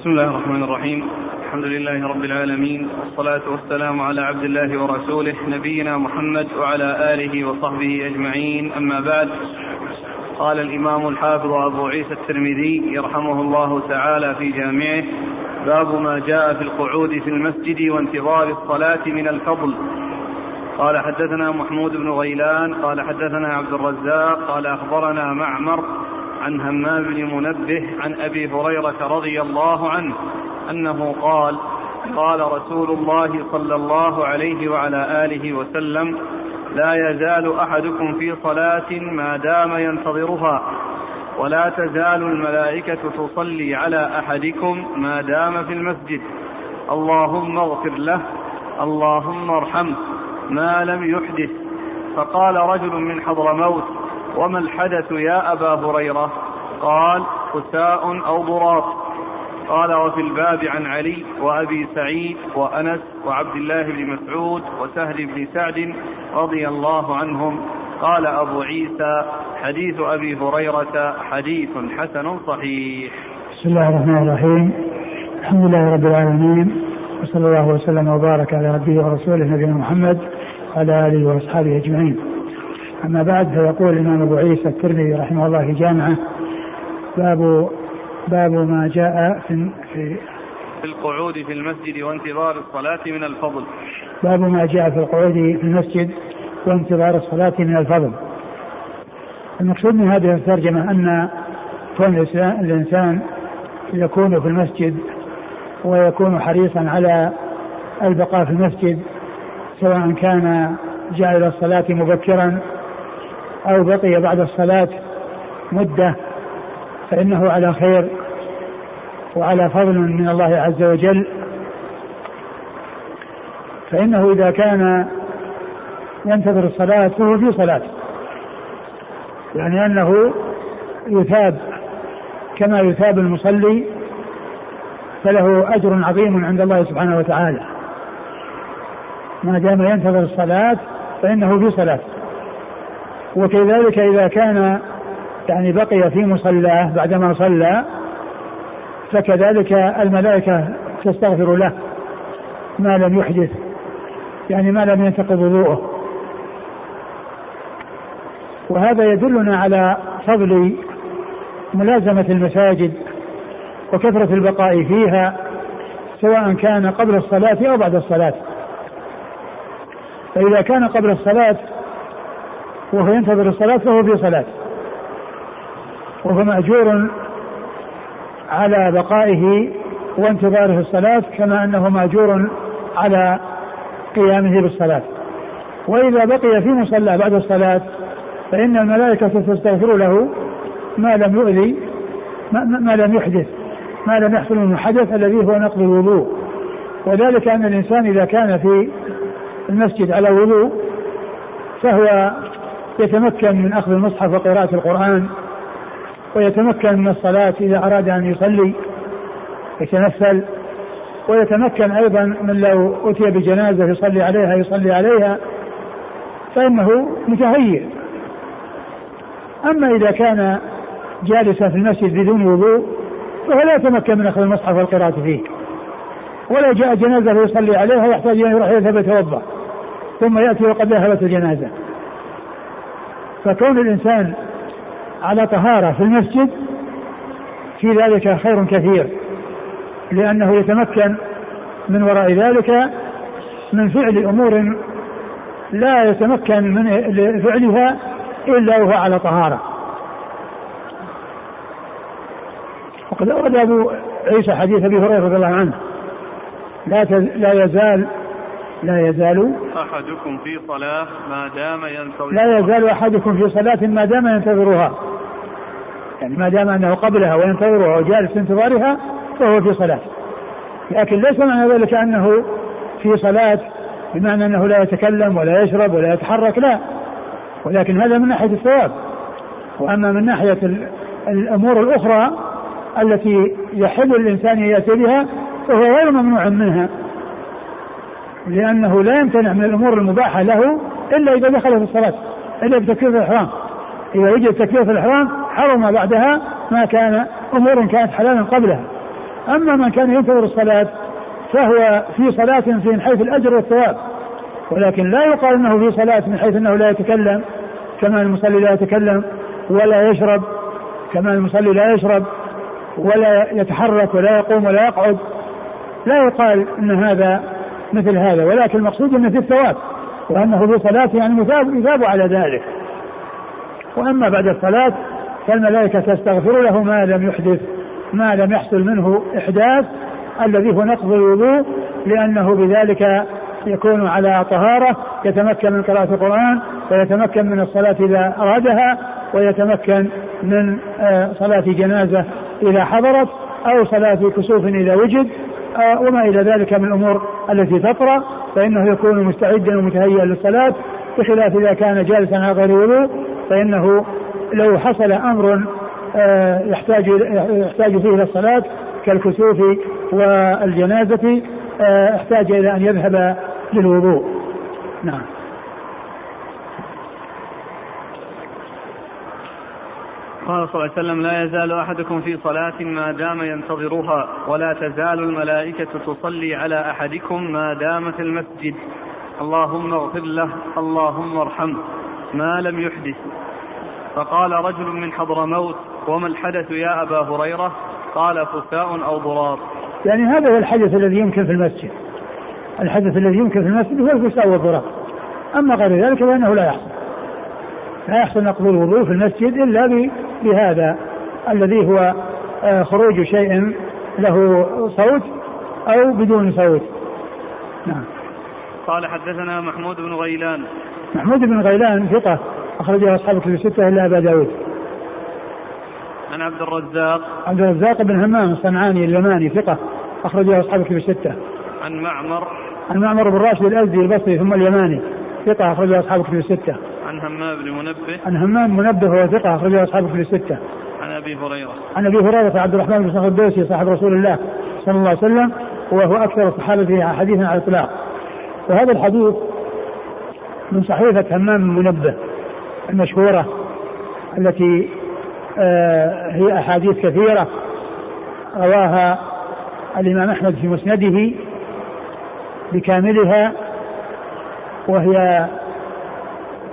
بسم الله الرحمن الرحيم. الحمد لله رب العالمين. والصلاة والسلام على عبد الله ورسوله نبينا محمد وعلى آله وصحبه أجمعين. أما بعد قال الإمام الحافظ أبو عيسى الترمذي يرحمه الله تعالى في جامعه باب ما جاء في القعود في المسجد وانتظار الصلاة من الفضل. قال حدثنا محمود بن غيلان قال حدثنا عبد الرزاق قال أخبرنا معمر عن همام بن منبه عن أبي هريرة رضي الله عنه أنه قال قال رسول الله صلى الله عليه وعلى آله وسلم لا يزال أحدكم في صلاة ما دام ينتظرها ولا تزال الملائكة تصلي على أحدكم ما دام في المسجد. اللهم اغفر له اللهم ارحمه ما لم يحدث. فقال رجل من حضرموت وما الحدث يا أبا هريرة؟ قال خساء أو ضراط. قال وفي الباب عن علي وأبي سعيد وأنس وعبد الله بن مسعود وسهل بن سعد رضي الله عنهم. قال أبو عيسى حديث أبي هريرة حديث حسن صحيح. بسم الله الرحمن الرحيم. الحمد لله رب العالمين وصلى الله وسلم وبارك على عبده ورسوله نبينا محمد وعلى آله وأصحابه أجمعين. أما بعد فيقول الإمام أبو عيسى الترمذي رحمه الله في جامعة باب باب ما جاء في في في القعود في المسجد وانتظار الصلاة من الفضل. باب ما جاء في القعود في المسجد وانتظار الصلاة من الفضل. المقصود من هذه الترجمة أن كون الإنسان يكون في المسجد ويكون حريصا على البقاء في المسجد سواء كان جاء إلى الصلاة مبكرا أو بقي بعد الصلاة مدة فإنه على خير وعلى فضل من الله عز وجل. فإنه إذا كان ينتظر الصلاة فهو في صلاة يعني أنه يثاب كما يثاب المصلي فله أجر عظيم عند الله سبحانه وتعالى. ما دام ينتظر الصلاة فإنه في صلاة. وكذلك إذا كان يعني بقي في مصلاه بعدما صلى فكذلك الملائكة تستغفر له ما لم يحدث يعني ما لم ينتقض وضوءه. وهذا يدلنا على فضل ملازمة المساجد وكثرة البقاء فيها سواء كان قبل الصلاة أو بعد الصلاة. فإذا كان قبل الصلاة وهو ينتظر الصلاة فهو في صلاة وهو مأجور على بقائه وانتظاره الصلاة كما أنه مأجور على قيامه بالصلاة. وإذا بقي في مصلى بعد الصلاة فإن الملائكة تستغفر له ما لم يؤذي ما, ما لم يحدث ما لم يحصل من حدث الذي هو نقض الوضوء. وذلك أن الإنسان إذا كان في المسجد على وضوء فهو يتمكن من أخذ المصحف وقراءة القرآن ويتمكن من الصلاة إذا أراد أن يصلي يتنفل ويتمكن أيضا من لو أتي بجنازة يصلي عليها يصلي عليها فإنه متهيئ. أما إذا كان جالسا في المسجد بدون وضوء فهو لا يتمكن من أخذ المصحف والقراءة فيه. ولا جاء جنازة يصلي عليها يحتاج أن يروح يذهب يتوضأ ثم يأتي وقد ذهبت الجنازة. فكون الإنسان على طهارة في المسجد في ذلك خير كثير لأنه يتمكن من وراء ذلك من فعل أمور لا يتمكن من فعلها إلا وهو على طهارة. وقد أورد أبو عيسى حديث أبي هريرة رضي الله عنه لا لا يزال لا يزال أحدكم في صلاة ما دام ينتظر لا يزال أحدكم في صلاة ما دام ينتظرها. يعني ما دام أنه قبلها وينتظرها وجالس في انتظارها فهو في صلاة. لكن ليس معنى ذلك أنه في صلاة بمعنى أنه لا يتكلم ولا يشرب ولا يتحرك لا. ولكن هذا من ناحية الثواب. وأما من ناحية الأمور الأخرى التي يحل الإنسان أن يأتي بها فهو غير ممنوع منها. لأنه لا يمتنع من الأمور المباحة له إلا إذا دخل في الصلاة إلا بتكبير الإحرام. إذا وجد تكبير في الإحرام حرم بعدها ما كان أمور كانت حلالا قبلها. أما من كان ينتظر الصلاة فهو في صلاة في حيث الأجر والثواب. ولكن لا يقال أنه في صلاة من حيث أنه لا يتكلم كما المصلي لا يتكلم ولا يشرب كما المصلي لا يشرب ولا يتحرك ولا يقوم ولا يقعد. لا يقال إن هذا مثل هذا ولكن المقصود انه في الثواب وأنه في صلاة يعني يثاب على ذلك. وأما بعد الصلاة فالملائكة تستغفر له ما لم يحدث ما لم يحصل منه إحداث الذي هو نقض الوضوء لأنه بذلك يكون على طهارة يتمكن من قراءة القرآن ويتمكن من الصلاة إذا أرادها ويتمكن من آه، صلاة جنازة إذا حضرت أو صلاة كسوف إذا وجد. وما إلى ذلك من الأمور التي تطرأ فإنه يكون مستعدا ومتهيئا للصلاة بخلاف إذا كان جالسا على غير وضوء فإنه لو حصل أمر آه، يحتاج يحتاج فيه إلى الصلاة كالكسوف والجنازة احتاج إلى أن يذهب للوضوء. نعم. قال صلى الله عليه وسلم لا يزال أحدكم في صلاة ما دام ينتظرها ولا تزال الملائكة تصلي على أحدكم ما دام في المسجد. اللهم اغفر له اللهم ارحمه. ما لم يحدث. فقال رجل من حضرموت وما الحدث يا أبا هريرة؟ قال فساء أو ضرار. يعني هذا هو الحدث الذي يمكن في المسجد. الحدث الذي يمكن في المسجد هو الفساء والضرار. أما غير ذلك فإنه لا يحصل. لا يحصل نقض الوضوء في المسجد إلا بهذا الذي هو آه، خروج شيء له صوت أو بدون صوت. نعم. قال حدثنا محمود بن غيلان. محمود بن غيلان ثقة أخرجه أصحاب كتب الستة إلا أبا داود. عن عبد الرزاق. عبد الرزاق بن همام الصنعاني اليماني ثقة أخرجه أصحاب كتب الستة. عن معمر. عن معمر بن راشد الأزدي البصري ثم اليماني ثقة أخرجه أصحاب كتب الستة. عن همام بن منبه. عن همام منبه وهو ثقة أخرجه أصحاب كتب الستة. عن أبي هريرة. عن أبي هريرة عبد الرحمن بن صخر الدوسي صاحب رسول الله صلى الله عليه وسلم وهو أكثر الصحابة حديثا على الإطلاق. وهذا الحديث من صحيفة همام منبه المشهورة التي آه هي أحاديث كثيرة. رواها الإمام أحمد في مسنده بكاملها وهي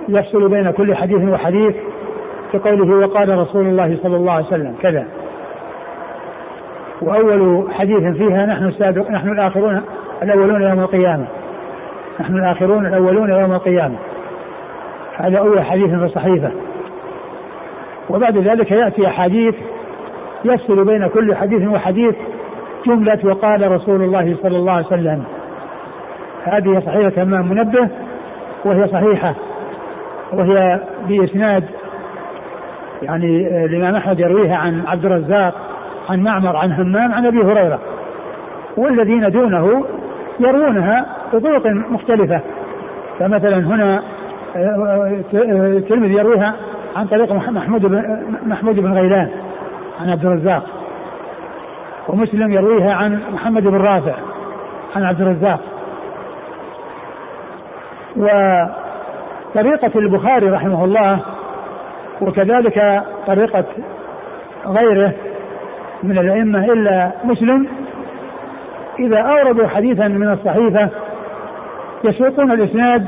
يفصل بين كل حديث وحديث كقوله وقال رسول الله صلى الله عليه وسلم. كذا. وأول حديث فيها نحن السابق نحن الآخرون الأولون يوم القيامة. نحن الآخرون الأولون يوم القيامة. هذا أول حديث في الصحيفة وبعد ذلك يأتي أحاديث يفصل بين كل حديث وحديث جملة وقال رسول الله صلى الله عليه وسلم. هذه صحيحة همام منبه وهي صحيحة. وهي بإسناد يعني الإمام أحمد يرويها عن عبد الرزاق عن معمر عن همام عن أبي هريرة. والذين دونه يروونها بطرق مختلفة. فمثلا هنا الترمذي يرويها عن طريق محمود بن محمود بن غيلان عن عبد الرزاق. ومسلم يرويها عن محمد بن رافع عن عبد الرزاق. وطريقة البخاري رحمه الله وكذلك طريقة غيره من الأئمة إلا مسلم إذا أوردوا حديثا من الصحيفة يسوقون الإسناد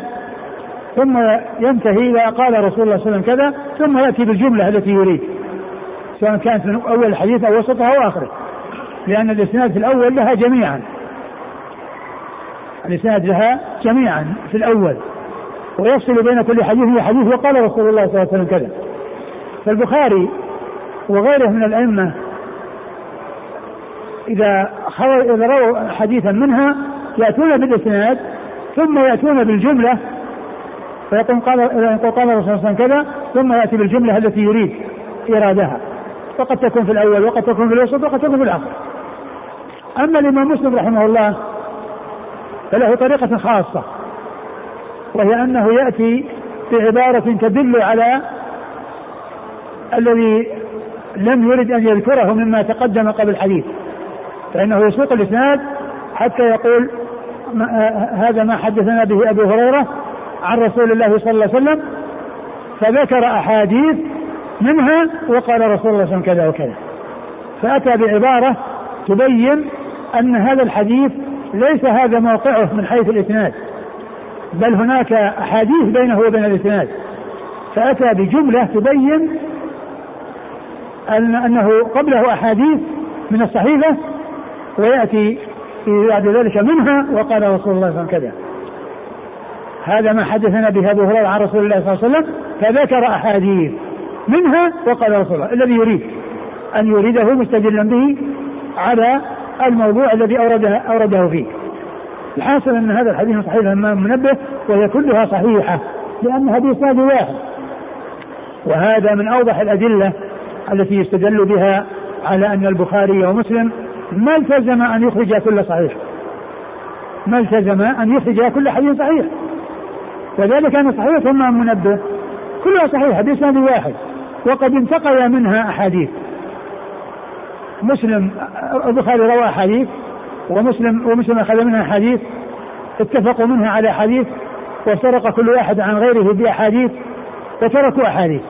ثم ينتهي إذا قال رسول الله صلى الله عليه وسلم كذا ثم يأتي بالجملة التي يريد سواء كانت من أول الحديث أو وسطها أو آخره لأن الإسناد في الأول لها جميعا. الإسناد لها جميعا في الأول. ويفصل بين كل حديث وحديث وقال رسول الله صلى الله عليه وسلم كذا. فالبخاري وغيره من الأئمة إذا إذا رووا حديثا منها يأتون بالإسناد ثم يأتون بالجملة فيقول قال يقول قال الرسول صلى الله عليه وسلم كذا ثم يأتي بالجملة التي يريد إرادها وقد تكون في الأول وقد تكون في الوسط وقد تكون في الآخر. أما الإمام مسلم رحمه الله فله طريقة خاصة. وهي أنه يأتي بعبارة تدل على الذي لم يرد أن يذكره مما تقدم قبل الحديث فإنه يسوق الإسناد حتى يقول هذا ما حدثنا به أبو هريرة عن رسول الله صلى الله عليه وسلم فذكر أحاديث منها وقال رسول الله صلى الله عليه وسلم كذا وكذا. فأتى بعبارة تبين أن هذا الحديث ليس هذا موقعه من حيث الإسناد. بل هناك أحاديث بينه وبين الإسناد فأتى بجملة تبين أن أنه قبله أحاديث من الصحيفة ويأتي بعد ذلك منها وقال رسول الله صلى الله عليه وسلم كذا. هذا ما حدثنا به أبو هريرة عن رسول الله صلى الله عليه وسلم فذكر أحاديث منها وقال رسول الله. الذي يريد أن يريده مستدلا به على الموضوع الذي أورده أورده فيه. الحاصل أن هذا الحديث صحيح الإمام منبه وهي كلها صحيحة لأنها بإسناد واحد وهذا من أوضح الأدلة التي يستدل بها على أن البخاري ومسلم ما التزم أن يخرج كل صحيح. ما التزم أن يخرج كل حديث صحيح. وذلك أن صحيح الإمام منبه كلها صحيحة بإسناد واحد. وقد انتقل منها أحاديث. مسلم البخاري روى أحاديث ومسلم ومسلم أخذ منها أحاديث اتفقوا منها على حديث وسرق كل واحد عن غيره بأحاديث وتركوا أحاديث.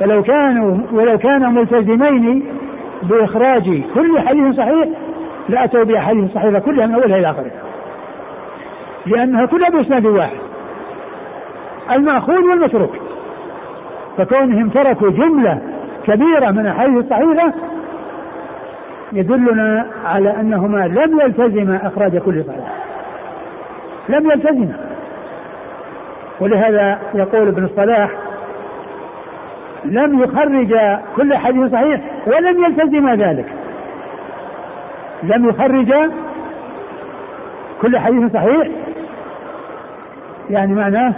فلو كانوا ولو كانوا ملتزمين بإخراج كل حديث صحيح لأتوا بأحاديث صحيحة كلها من أولها إلى آخرها. لأنها كلها بإسناد واحد المأخوذ والمتروك. فكونهم تركوا جملة كبيرة من الأحاديث الصحيحة يدلنا على أنهما لم يلتزما إخراج كل صحيح لم يلتزما. ولهذا يقول ابن الصلاح لم يخرج كل حديث صحيح ولم يلتزم ذلك. لم يخرج كل حديث صحيح. يعني معناه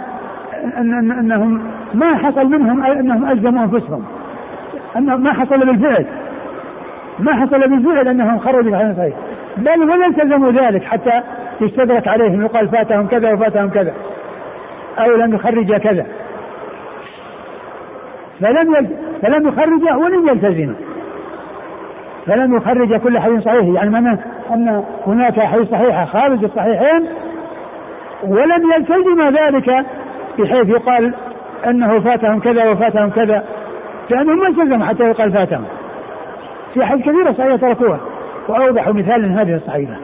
أن أنهم ما حصل منهم أنهم ألزموا أنفسهم. أنهم ما حصل بالفعل. ما حصل بالفعل أنهم خرجوا حديث صحيح بل ولا التزموا ذلك حتى يستدرك عليهم يقال فاتهم كذا وفاتهم كذا. أو لم يخرج كذا. فلم يل... فلم يخرجه ولم يلتزمه فلم يخرج كل حديث صحيح. يعني معناه أن هناك حديث صحيحه خارج الصحيحين. ولم يلتزم ذلك بحيث يقال أنه فاتهم كذا وفاتهم كذا. لانهم ما التزموا حتى يقال فاتهم. في أحاديث كثيرة صحيحه تركوها واوضح مثال هذه الصحيفة.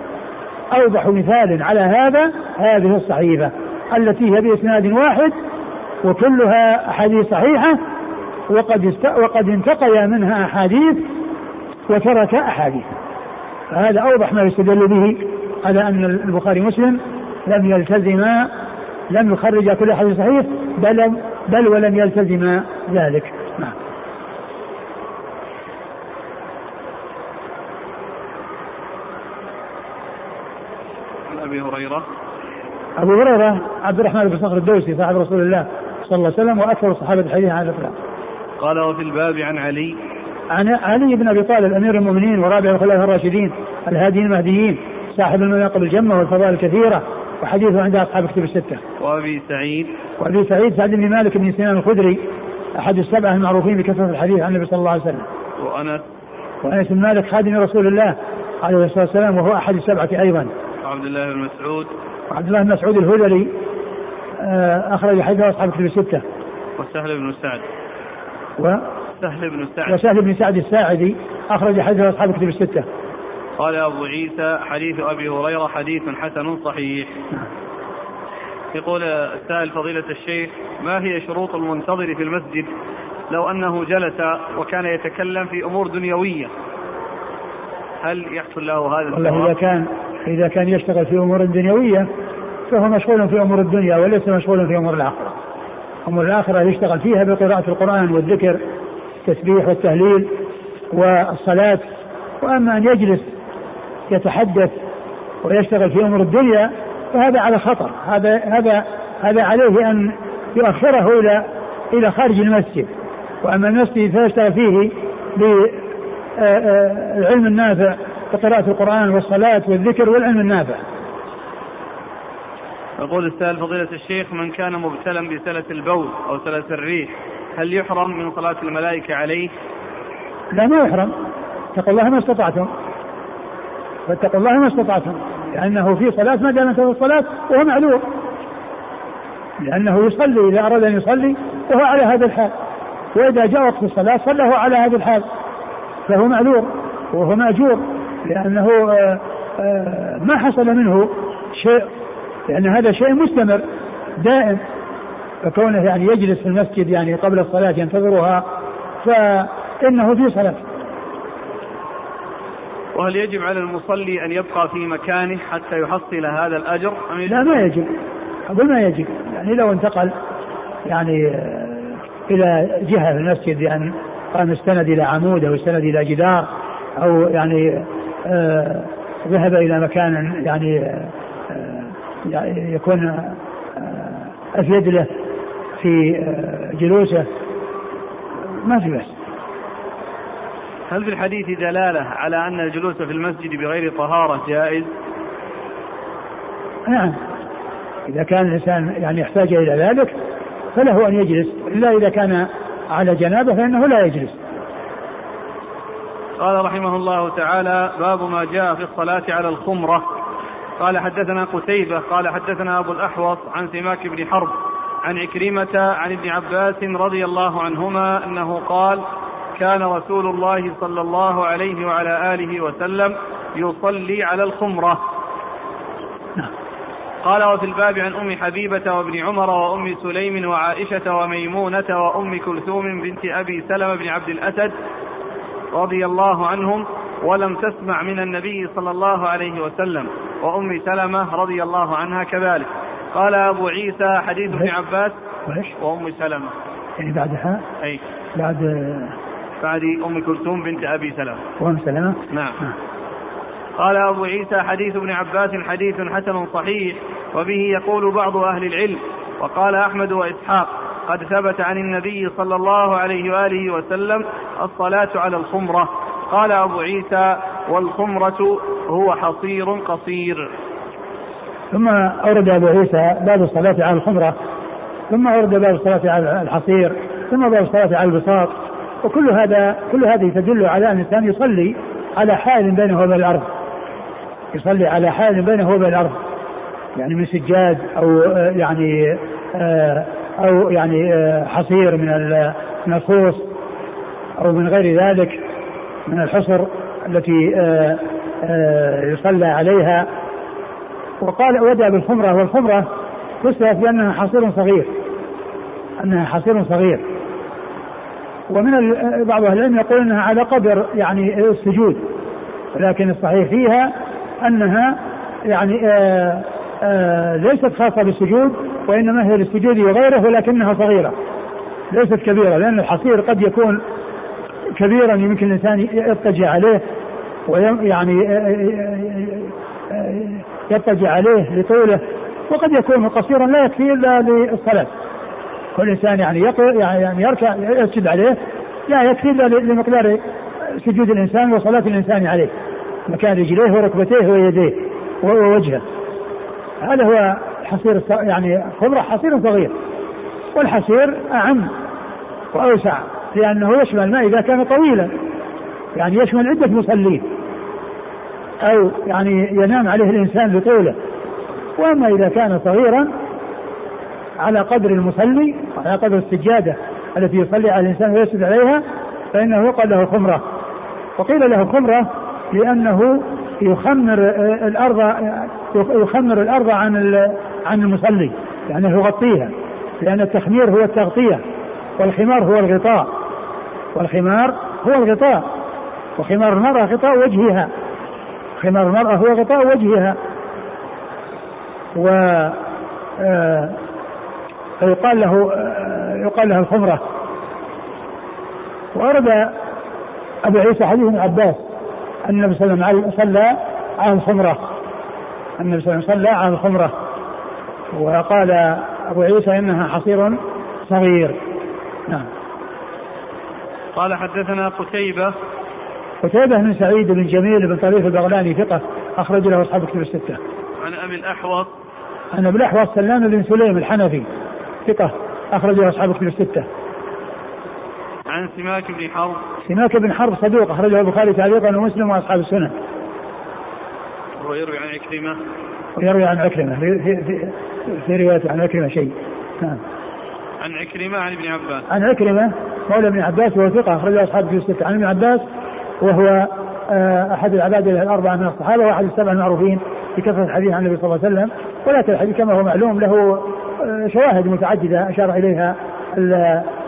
اوضح مثال على هذا هذه الصحيفة التي هي بإسناد واحد وكلها أحاديث صحيحة وقد است... وقد انتقي منها أحاديث وترك أحاديث. فهذا أوضح ما يستدل به على أن البخاري مسلم لم يلتزما لم يخرج كل حديث صحيح بل بل ولم يلتزم ذلك نعم ابي هريره أبو هريرة عبد الرحمن بن صخر الدوسي صاحب رسول الله صلى الله عليه وسلم وأكثر الصحابة الحديث عن الاطلاق قال وفي الباب عن علي عن علي بن أبي طالب أمير المؤمنين ورابع الخلفاء الراشدين الهاديين المهديين صاحب المناقب الجمة والفضائل الكثيرة وحديثه عند أصحاب كتب الستة. وأبي سعيد وأبي سعيد سعد بن مالك بن سنان الخدري أحد السبعة المعروفين بكثرة الحديث عن النبي صلى الله عليه وسلم. وأنس وأنس بن مالك خادم رسول الله عليه الصلاة والسلام وهو أحد السبعة أيضا. وعبد الله بن مسعود وعبد الله بن مسعود الهذلي آه، أخرج حديثه أصحاب كتب الستة. وسهل بن سعد. و؟ سهل بن سعد. وسهل بن سعد الساعدي أخرج حديث أصحاب كتب الستة. قال أبو عيسى حديث أبي هريرة حديث حسن صحيح. يقول السائل فضيلة الشيخ ما هي شروط المنتظر في المسجد؟ لو أنه جلس وكان يتكلم في أمور دنيوية هل يحصل له هذا والله إذا كان إذا كان يشتغل في أمور دنيوية فهو مشغول في أمور الدنيا وليس مشغول في أمور الآخرة. أمور الآخرة يشتغل فيها بقراءة القرآن والذكر التسبيح والتهليل والصلاة. وأما أن يجلس يتحدث ويشتغل في أمور الدنيا فهذا على خطر. هذا هذا هذا عليه أن يؤخره إلى إلى خارج المسجد. وأما المسجد فيشتغل فيه بالعلم النافع وقراءة القرآن والصلاة والذكر والعلم النافع. يقول السائل فضيلة الشيخ من كان مبتلا بسلة البول أو سلة الريح هل يحرم من صلاة الملائكة عليه؟ لا ما يحرم. اتقوا الله ما استطعتم. فاتقوا الله ما استطعتم. لأنه في صلاة ما دام في الصلاة وهو معذور لأنه يصلي إذا أراد أن يصلي وهو على هذا الحال. وإذا جاء وقت الصلاة صلى هو على هذا الحال. فهو معذور وهو مأجور. لأنه آه، آه، ما حصل منه شيء لأن هذا شيء مستمر دائم فكونه يعني يجلس في المسجد يعني قبل الصلاة ينتظرها فإنه في صلاة. وهل يجب على المصلي أن يبقى في مكانه حتى يحصل هذا الأجر؟ أم لا ما يجب. أقول ما يجب. يعني لو انتقل يعني آه، إلى جهة في المسجد يعني قام استند إلى عمود أو استند إلى جدار أو يعني ذهب إلى مكان يعني آه يكون آه أفيد له في آه جلوسه. ما في بس هل في الحديث دلالة على أن الجلوس في المسجد بغير طهارة جائز؟ نعم. إذا كان الإنسان يعني يحتاج إلى ذلك فله أن يجلس. إلا إذا كان على جنابة فإنه لا يجلس. قال رحمه الله تعالى باب ما جاء في الصلاة على الخمرة قال حدثنا قتيبة قال حدثنا أبو الأحوص عن سماك بن حرب عن عكرمة عن ابن عباس رضي الله عنهما أنه قال كان رسول الله صلى الله عليه وعلى آله وسلم يصلي على الخمرة. قال وفي الباب عن أم حبيبة وابن عمر وأم سليم وعائشة وميمونة وأم كلثوم بنت أبي سلمة بن عبد الأسد رضي الله عنهم ولم تسمع من النبي صلى الله عليه وسلم. وأم سلمة رضي الله عنها كذلك. قال أبو عيسى حديث ابن عباس وأم سلمة. يعني بعدها؟ أي. بعد بعد أم كلثوم بنت أبي سلمة. وأم سلمة؟ نعم. آه. قال أبو عيسى حديث ابن عباس حديث حسن صحيح وبه يقول بعض أهل العلم. وقال أحمد وإسحاق قد ثبت عن النبي صلى الله عليه وآله وسلم الصلاة على الخمرة. قال أبو عيسى والخمرة هو حصير قصير. ثم أورد أبو عيسى باب الصلاة على الخمرة. ثم أورد باب الصلاة على الحصير. ثم باب الصلاة على البساط. وكل هذا كل هذه تدل على أن الإنسان يصلي على حال بينه وبين الأرض. يصلي على حال بينه وبين الأرض. يعني من سجاد أو يعني آه، أو يعني آه، حصير من من الخوص. أو من غير ذلك من الحصر التي آه، يصلى عليها. وقال ودع بالخمرة والخمرة تسلف بأنها حصير صغير أنها حصير صغير. ومن بعض أهل العلم يقول إنها على قدر يعني السجود ولكن الصحيح فيها أنها يعني آآ آآ ليست خاصة بالسجود وإنما هي للسجود وغيره ولكنها صغيرة ليست كبيرة لأن الحصير قد يكون كبيرا يمكن الإنسان يضطجع عليه ويعني يضطجع عليه لطوله. وقد يكون قصيرا لا يكفي إلا للصلاة. كل إنسان يعني يعني يركع يسجد عليه لا يكفي إلا لمقدار سجود الإنسان وصلاة الإنسان عليه. مكان رجليه وركبتيه ويديه ووجهه. هذا هو حصير يعني خبرة حصير صغير. والحصير أعم وأوسع. لأنه يشمل ما إذا كان طويلا. يعني يشمل عدة مصلين أو يعني ينام عليه الإنسان بطوله. وأما إذا كان صغيرا على قدر المصلي على قدر السجادة التي يصلي على الإنسان ويسجد عليها فإنه يقال له خمرة. وقيل له خمرة لأنه يخمر الأرض يخمر الأرض عن عن المصلي يعني يغطيها. لأن التخمير هو التغطية والخمار هو الغطاء. والخمار هو الغطاء. وخمار المرأة غطاء وجهها. خمار المرأة هو غطاء وجهها. و آه فيقال له يقال له الخمرة. وأرد أبو عيسى حديث ابن عباس أن النبي صلى الله عليه وسلم صلى على الخمرة. النبي صلى الله عليه وسلم صلى على الخمرة. وقال أبو عيسى إنها حصير صغير. نعم. قال حدثنا قتيبة قتيبة بن سعيد بن جميل بن طريف البغلاني ثقة أخرج له أصحاب كتب الستة. عن أبي الأحوص عن أبي الأحوص سلام بن سليم الحنفي ثقة أخرجه أصحاب كتب الستة. عن سماك بن حرب سماك بن حرب صدوق أخرجه البخاري تعليقا ومسلم وأصحاب السنن. وهو يروي عن عكرمة ويروي عن عكرمة في, في, في, في رواية عن عكرمة شيء. نعم. عن عكرمة عن ابن عباس. عن عكرمة مولى ابن عباس وهو ثقة أخرجه أصحاب كتب الستة. عن ابن عباس وهو آه، أحد العبادة الأربعة من الصحابة وأحد السبع المعروفين بكثرة الحديث عن النبي صلى الله عليه وسلم. ولكن الحديث كما هو معلوم له آه، شواهد متعددة أشار إليها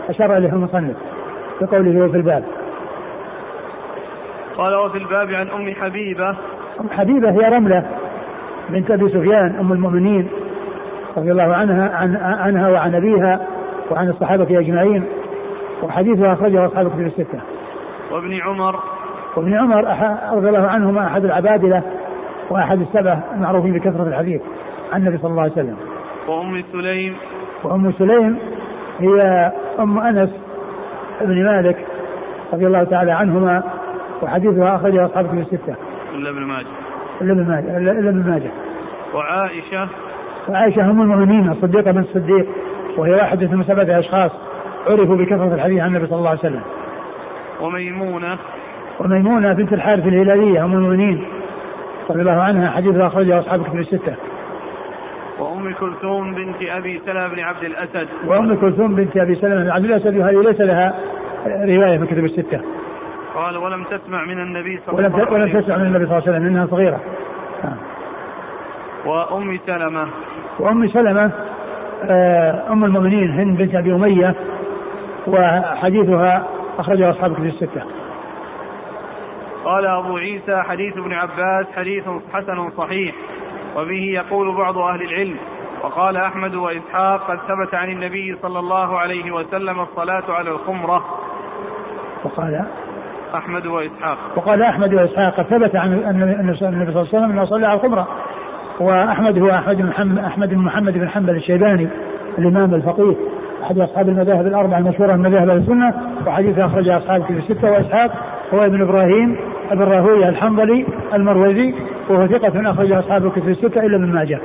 أشار إليها المصنف بقوله في الباب. قال وفي الباب عن أم حبيبة. أم حبيبة هي رملة بنت أبي سفيان أم المؤمنين رضي الله عنها عن عنها وعن أبيها وعن الصحابة أجمعين. وحديثها أخرجه أصحاب كتب الستة. وابن عمر وابن عمر رضي الله عنهما أحد العبادلة وأحد السبع المعروفين بكثرة الحديث عن النبي صلى الله عليه وسلم. وأم سليم وأم سليم هي أم أنس بن مالك رضي الله تعالى عنهما وحديثها أخرجه أصحاب كتب الستة. إلا ابن ماجه. إلا ابن ماجه إلا ابن ماجه. وعائشة وعائشة أم المؤمنين الصديقة بنت الصديق وهي واحدة من سبعة أشخاص عرفوا بكثرة الحديث عن النبي صلى الله عليه وسلم. وميمونة وميمونة بنت الحارث الهلالية أم المؤمنين رضي الله عنها حديث أخرجه أصحاب كتب الستة. وأم كلثوم بنت أبي سلمة بن عبد الأسد. وأم كلثوم بنت أبي سلمة بن عبد الأسد وهذه ليس لها رواية في كتب الستة. قال ولم تسمع من النبي صلى الله عليه وسلم ولم تسمع من النبي صلى الله عليه وسلم إنها صغيرة. وأم سلمة وأم سلمة آه، أم المؤمنين هند بنت أبي أمية وحديثها أخرجه أصحاب الكتب الستة. قال أبو عيسى حديث ابن عباس حديث حسن صحيح وبه يقول بعض أهل العلم وقال أحمد وإسحاق قد ثبت عن النبي صلى الله عليه وسلم الصلاة على الخمرة. وقال أحمد وإسحاق. وقال أحمد وإسحاق قد ثبت عن النبي صلى الله عليه وسلم أنه صلى على الخمرة. وأحمد هو أحمد بن محمد أحمد بن محمد بن حنبل الشيباني الإمام الفقيه. أحد أصحاب المذاهب الأربعة المشهورة من مذاهب السنة وحديث أخرجه أصحاب في الستة وإسحاق هو ابن إبراهيم ابن راهويه الحنظلي المروزي وهو ثقة أخرجه أصحاب الكتب الستة إلا ابن ماجه.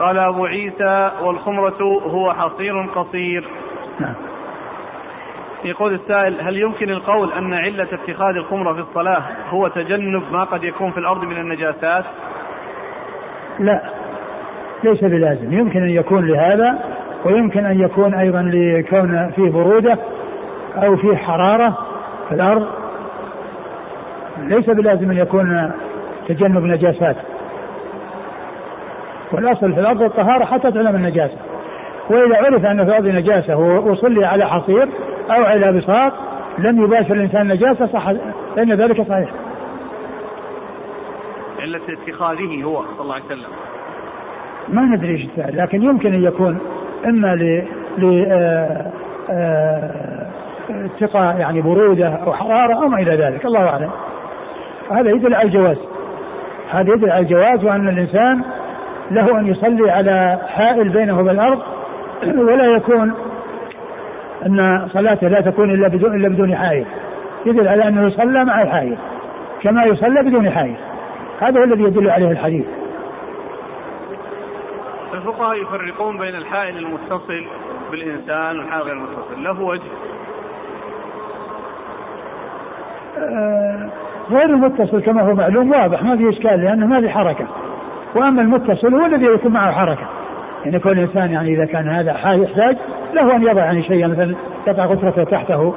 قال أبو عيسى والخمرة هو حصير قصير. نعم. يقول السائل هل يمكن القول أن علة اتخاذ الخمرة في الصلاة هو تجنب ما قد يكون في الأرض من النجاسات؟ لا. ليس بلازم. يمكن أن يكون لهذا ويمكن أن يكون أيضا لكون فيه برودة أو فيه حرارة في الأرض. ليس بلازم أن يكون تجنب نجاسات. والأصل في الأرض الطهارة حتى تعلم النجاسة. وإذا عرف أن في الأرض نجاسة وصلي على حصير أو على بساط لم يباشر الإنسان نجاسة صح فإن ذلك صحيح. علة اتخاذه هو صلى الله عليه وسلم. ما ندري إيش لكن يمكن أن يكون إما ل ل آه، آه، اتقاء يعني برودة أو حرارة أو ما إلى ذلك الله أعلم. هذا يدل على الجواز. هذا يدل على الجواز وأن الإنسان له أن يصلي على حائل بينه وبين الأرض ولا يكون أن صلاته لا تكون إلا بدون إلا بدون حائل. يدل على أنه يصلى مع الحائل كما يصلى بدون حائل. هذا هو الذي يدل عليه الحديث. الفقهاء يفرقون بين الحائل المتصل بالإنسان والحائل غير المتصل. له وجه. آه غير المتصل كما هو معلوم واضح ما في إشكال لأنه ما في حركة. وأما المتصل هو الذي يكون معه حركة. يعني كل إنسان يعني إذا كان هذا يحتاج له أن يضع يعني شيئا مثلا يضع غترته تحته.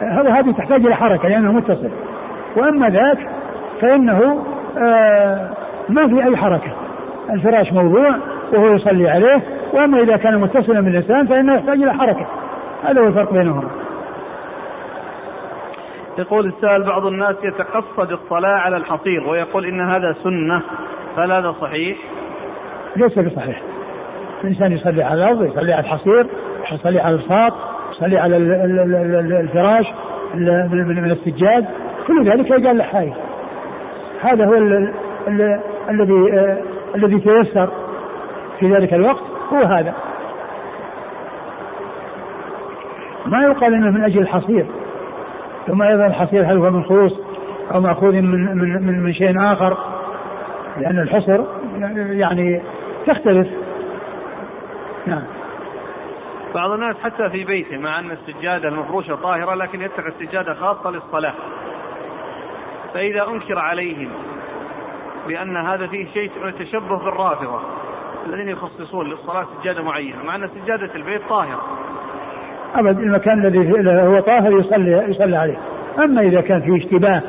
هذه تحتاج إلى حركة لأنه متصل. وأما ذاك فإنه ما في أي حركة. الفراش موضوع وهو يصلي عليه وأما إذا كان متصلا بالإنسان فإنه يحتاج إلى حركة. هذا هو الفرق بينهما. يقول السائل بعض الناس يتقصد الصلاة على الحصير ويقول إن هذا سنة هل هذا صحيح؟ ليس بصحيح. الإنسان يصلي على الأرض يصلي على الحصير يصلي على البساط يصلي على الفراش من السجاد. كل ذلك يجعل له حائل. هذا هو الذي آه، الذي تيسر في ذلك الوقت هو هذا. ما يقال إنه من أجل الحصير. ثم أيضا الحصير هل هو منخوص أو مأخوذ من من من, من شيء آخر؟ لأن الحصر يعني تختلف. نعم. بعض الناس حتى في بيته مع أن السجادة المفروشة طاهرة لكن يتخذ سجاده خاصة للصلاة. فإذا أنكر عليهم بأن هذا فيه شيء من التشبه بالرافضة الذين يخصصون للصلاة سجادة معينة مع أن سجادة البيت طاهرة. أبد المكان الذي هو طاهر يصلي يصلي عليه. أما إذا كان فيه اشتباه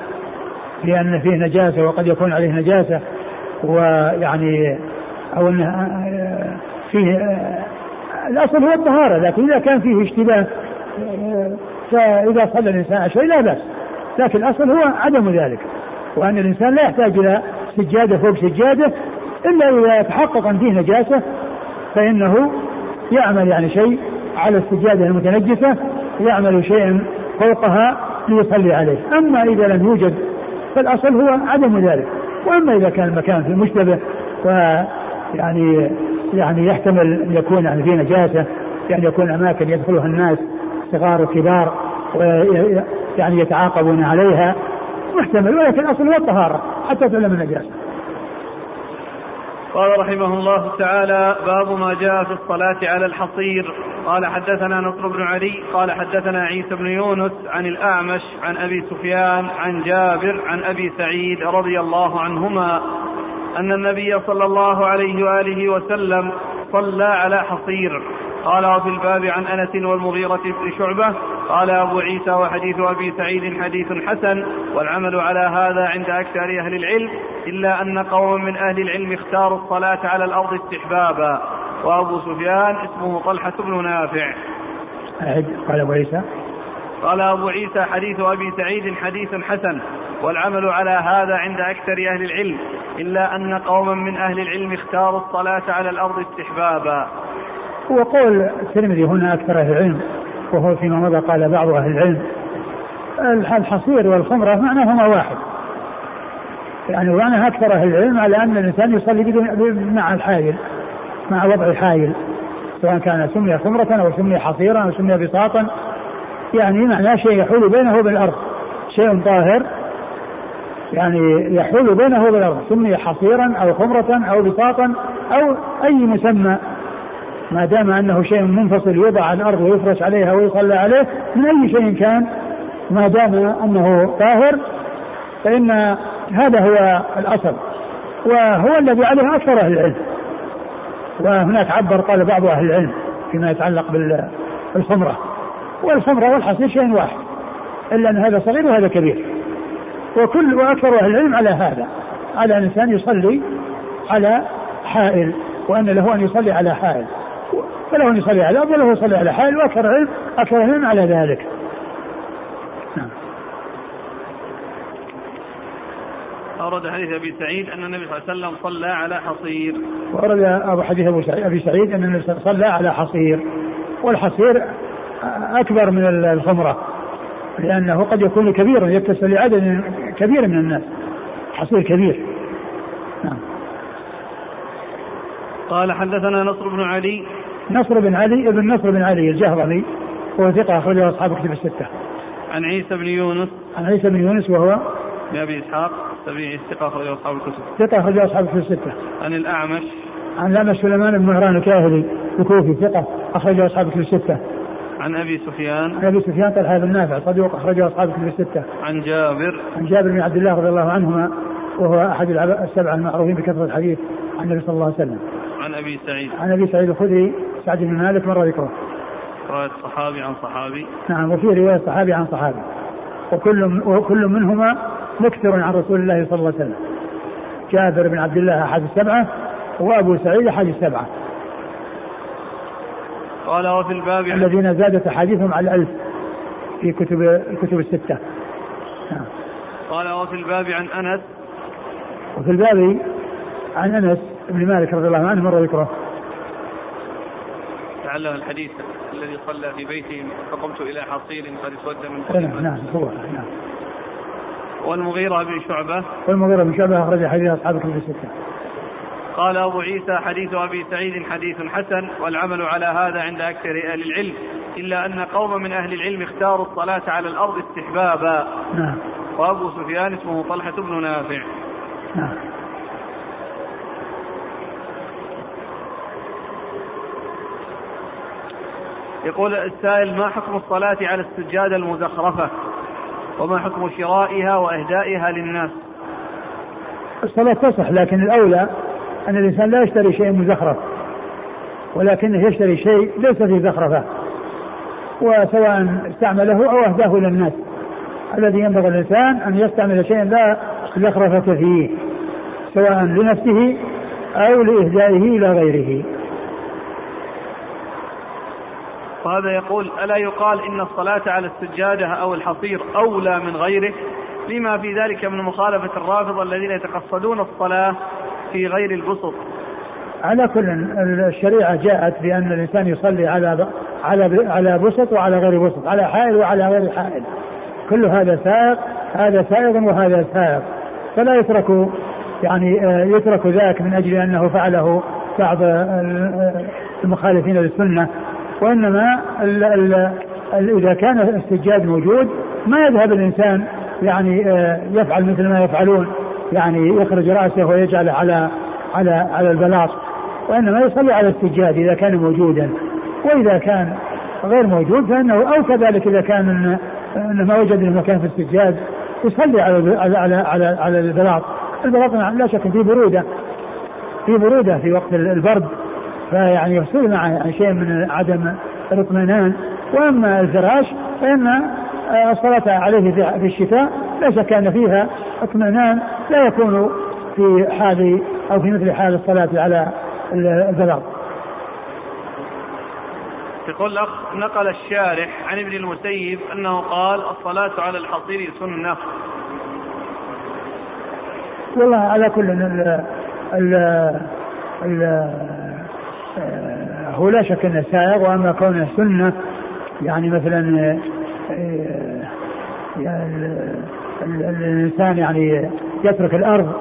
لأن فيه نجاسة وقد يكون عليه نجاسة ويعني أو أنه فيه الأصل هو الطهارة لكن إذا كان فيه اشتباه فإذا صلى الإنسان شيء لا بأس. لكن الأصل هو عدم ذلك وأن الإنسان لا يحتاج إلى سجادة فوق سجادة إلا إذا تحقق أن فيه نجاسة فإنه يعمل يعني شيء على السجادة المتنجسة يعمل شيئا فوقها ليصلي عليه. أما إذا لم يوجد فالأصل هو عدم ذلك. وأما إذا كان المكان في مشتبه ويعني يعني يحتمل أن يكون يعني فيه نجاسة يعني يكون أماكن يدخلها الناس صغار وكبار ويعني يتعاقبون عليها محتمل ولكن الأصل هو الطهارة حتى تعلم النجاسة. قال رحمه الله تعالى باب ما جاء في الصلاة على الحصير. قال حدثنا نصر بن علي قال حدثنا عيسى بن يونس عن الأعمش عن أبي سفيان عن جابر عن أبي سعيد رضي الله عنهما أن النبي صلى الله عليه وآله وسلم صلى على حصير. قال وفي الباب عن أنس والمغيرة بن شعبة قال أبو عيسى وحديث أبي سعيد حديث حسن والعمل على هذا عند أكثر أهل العلم إلا أن قوما من أهل العلم اختاروا الصلاة على الأرض استحبابا. وأبو سفيان اسمه طلحة بن نافع. قال أبو عيسى. قال أبو عيسى حديث أبي سعيد حديث حسن والعمل على هذا عند أكثر أهل العلم إلا أن قوما من أهل العلم اختاروا الصلاة على الأرض استحبابا. وقول الترمذي هنا أكثر أهل العلم وهو فيما مضى قال بعض أهل العلم. الحصير والخمرة معناهما واحد. يعني ومعنى أكثر أهل العلم على أن الإنسان يصلي مع الحايل مع وضع الحايل سواء كان سمي خمرة أو سمي حصيرا أو سمي بساطا. يعني معناه شيء يحول بينه وبين الأرض شيء طاهر. يعني يحول بينه وبين الأرض سمي حصيرا أو خمرة أو بساطا أو أي مسمى. ما دام أنه شيء منفصل يوضع على الأرض ويفرش عليها ويصلى عليه من أي شيء كان ما دام أنه طاهر فإن هذا هو الأصل وهو الذي عليه أكثر أهل العلم. وهناك عبر قال بعض أهل العلم فيما يتعلق بالخمرة. والخمرة والحصير شيء واحد إلا أن هذا صغير وهذا كبير. وكل وأكثر أهل العلم على هذا على أن الإنسان يصلي على حائل وأن له أن يصلي على حائل. فله أن يصلي على الأرض وله يصلي على حال وأكثر العلم أكثر العلم على ذلك. نعم. أورد حديث أبي سعيد أن النبي صلى الله عليه وسلم صلى على حصير. ورد أبو حديث أبو سعيد أبي سعيد أن النبي صلى على حصير والحصير أكبر من الخمرة لأنه قد يكون كبيرا يكتسب لعدد كبير من الناس حصير كبير. نعم. قال حدثنا نصر بن علي نصر بن علي ابن نصر بن علي الجهضمي وهو ثقة أخرجه أصحاب كتب الستة. عن عيسى بن يونس عن عيسى بن يونس وهو بن أبي إسحاق السبيعي ثقة أخرجه أصحاب الكتب. ثقة أخرجه أصحاب الكتب الستة. عن الأعمش عن الأعمش سليمان بن مهران الكاهلي الكوفي ثقة أخرجه أصحاب الكتب الستة. عن أبي سفيان عن أبي سفيان طلحة بن نافع صدوق اخرجه أصحاب الكتب الستة. عن جابر عن جابر بن عبد الله رضي الله عنهما وهو أحد السبعة المعروفين بكثرة الحديث عن النبي صلى الله عليه وسلم. عن أبي سعيد. عن أبي سعيد الخدري سعد بن مالك مر ذكره. رواية صحابي عن صحابي. نعم وفي رواية صحابي عن صحابي. وكل وكل منهما مكثر عن رسول الله صلى الله عليه وسلم. جابر بن عبد الله أحد السبعة وأبو سعيد أحد السبعة. قال وفي الباب الذين زادت أحاديثهم على الألف في كتب الكتب الستة. نعم. قال وفي الباب عن أنس. وفي الباب عن أنس بن مالك رضي الله عنه مر ذكره. لعله الحديث الذي صلى في بيته فقمت إلى حصير قد اسود من نعم نعم هو نعم. والمغيرة بن شعبة؟ والمغيرة بن شعبة أخرج حديث أصحاب الكتب الستة. قال أبو عيسى حديث أبي سعيد حديث حسن والعمل على هذا عند أكثر أهل العلم إلا أن قوما من أهل العلم اختاروا الصلاة على الأرض استحبابا. نعم. وأبو سفيان اسمه طلحة بن نافع. نعم. يقول السائل ما حكم الصلاة على السجادة المزخرفة؟ وما حكم شرائها وإهدائها للناس؟ الصلاة تصح لكن الأولى أن الإنسان لا يشتري شيء مزخرف ولكنه يشتري شيء ليس فيه زخرفة وسواء استعمله أو أهداه إلى الناس الذي ينبغي الإنسان أن يستعمل شيئا لا زخرفة فيه سواء لنفسه أو لإهدائه إلى غيره. وهذا يقول ألا يقال إن الصلاة على السجادة أو الحصير أولى من غيره لما في ذلك من مخالفة الرافضة الذين يتقصدون الصلاة في غير البسط على كل الشريعة جاءت بأن الإنسان يصلي على على على بسط وعلى غير بسط، على حائل وعلى غير حائل. كل هذا سائق، هذا سائغ وهذا سائق. فلا يترك يعني آه، يترك ذاك من أجل أنه فعله بعض المخالفين للسنة وإنما ال ال ال إذا كان السجاد موجود ما يذهب الإنسان يعني آه، يفعل مثل ما يفعلون يعني يخرج رأسه ويجعله على على على البلاط. وإنما يصلي على السجاد إذا كان موجودا. وإذا كان غير موجود فإنه أو كذلك إذا كان إنه ما وجد المكان في السجاد يصلي على على على على, على البلاط. البلاط لا شك فيه برودة في برودة في وقت البرد. فيعني يحصل معه شيء من عدم الاطمئنان وأما الفراش فإن الصلاة عليه في الشتاء لا شك أن فيها اطمئنان لا يكون في حال أو في مثل حال الصلاة على البلاط. يقول الأخ نقل الشارح عن ابن المسيب أنه قال الصلاة على الحصير سنة والله على كل ال ال ال هو لا شك أنه سائغ. وأما كونه سنه يعني مثلا يعني الإنسان يعني يترك الأرض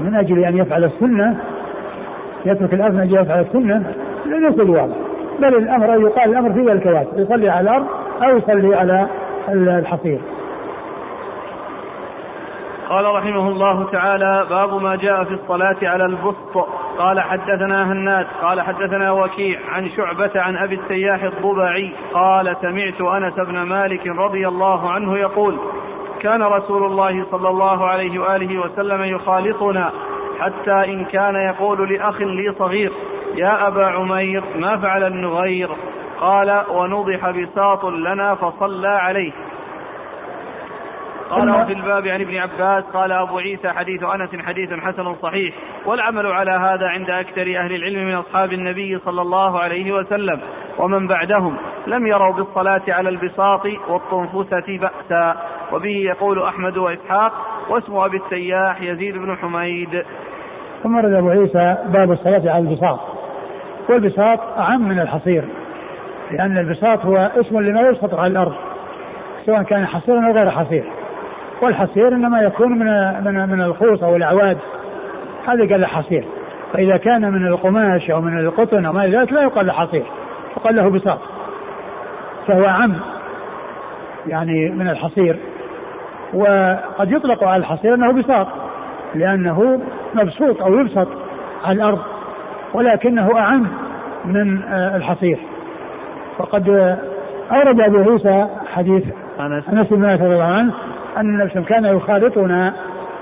من أجل أن يفعل السنة يترك الأرض من أجل أن يفعل السنة ليس واضح. بل الأمر يقال الأمر في ذلك يصلي على الأرض أو يصلي على الحصير. قال رحمه الله تعالى باب ما جاء في الصلاة على البسط. قال حدثنا هناد قال حدثنا وكيع عن شعبة عن أبي التياح الضبعي قال سمعت أنس بن مالك رضي الله عنه يقول كان رسول الله صلى الله عليه وآله وسلم يخالطنا حتى إن كان يقول لأخ لي صغير يا أبا عمير ما فعل النغير؟ قال ونضح بساط لنا فصلى عليه. قال في الباب عن ابن عباس قال أبو عيسى حديث أنس حديث حسن صحيح والعمل على هذا عند أكثر أهل العلم من أصحاب النبي صلى الله عليه وسلم ومن بعدهم لم يروا بالصلاة على البساط والطنفسة بأسا وبه يقول أحمد وإسحاق واسم أبي السياح يزيد بن حميد. ثم رد أبو عيسى باب الصلاة على البساط. والبساط أعم من الحصير لأن البساط هو اسم لما يسقط على الأرض سواء كان حصيرا أو غير حصير. والحصير إنما يكون من من من الخوص أو الأعواد. هذا قال له حصير. فإذا كان من القماش أو من القطن أو ما ذلك لا يقال له حصير. يقال له بساط. فهو عم يعني من الحصير. وقد يطلق على الحصير أنه بساط لأنه مبسوط أو يبسط على الأرض ولكنه أعم من الحصير. وقد أورد أبو عيسى حديث أنس بن مالك رضي الله عنه أن النبي كان يخالطنا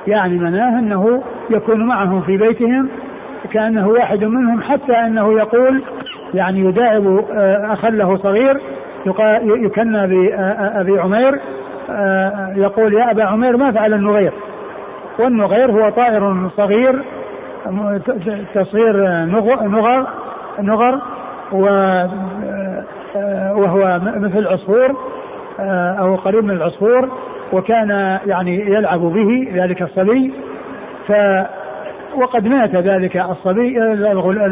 يعني مناه أنه يكون معهم في بيتهم كأنه واحد منهم حتى أنه يقول يعني يداعب آه، أخا له صغير يكنى بأبي عمير آه، يقول يا أبا عمير ما فعل النغير. والنغير هو طائر صغير تصغير نغر نغر آه، وهو مثل العصفور أو قريب من العصفور. وكان يعني يلعب به ذلك الصبي. ف وقد مات ذلك الصبي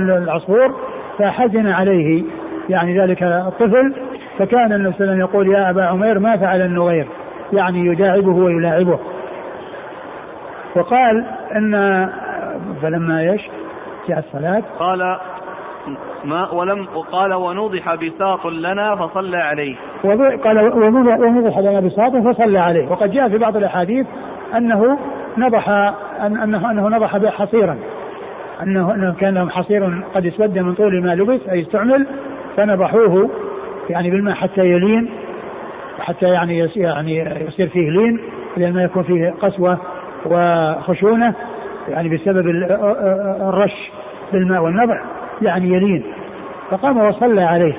العصفور فحزن عليه يعني ذلك الطفل. فكان النبي صلى الله عليه وسلم يقول يا أبا عمير ما فعل النغير؟ يعني يداعبه ويلاعبه. وقال إن فلما إيش؟ جاء الصلاة. قال ما ولم وقال ونوضح بساط لنا فصلى عليه. قال ونوضح لنا بساط فصلى عليه. وقد جاء في بعض الأحاديث أنه نضح انه أنه نضح حصيرا. انه أنه كان لهم حصير قد اسود من طول ما لبس أي استعمل فنضحوه يعني بالماء حتى يلين حتى يعني يعني يصير فيه لين لأن ما يكون فيه قسوة وخشونة يعني بسبب الرش بالماء والنضح. يعني يلين فقام وصلى عليه.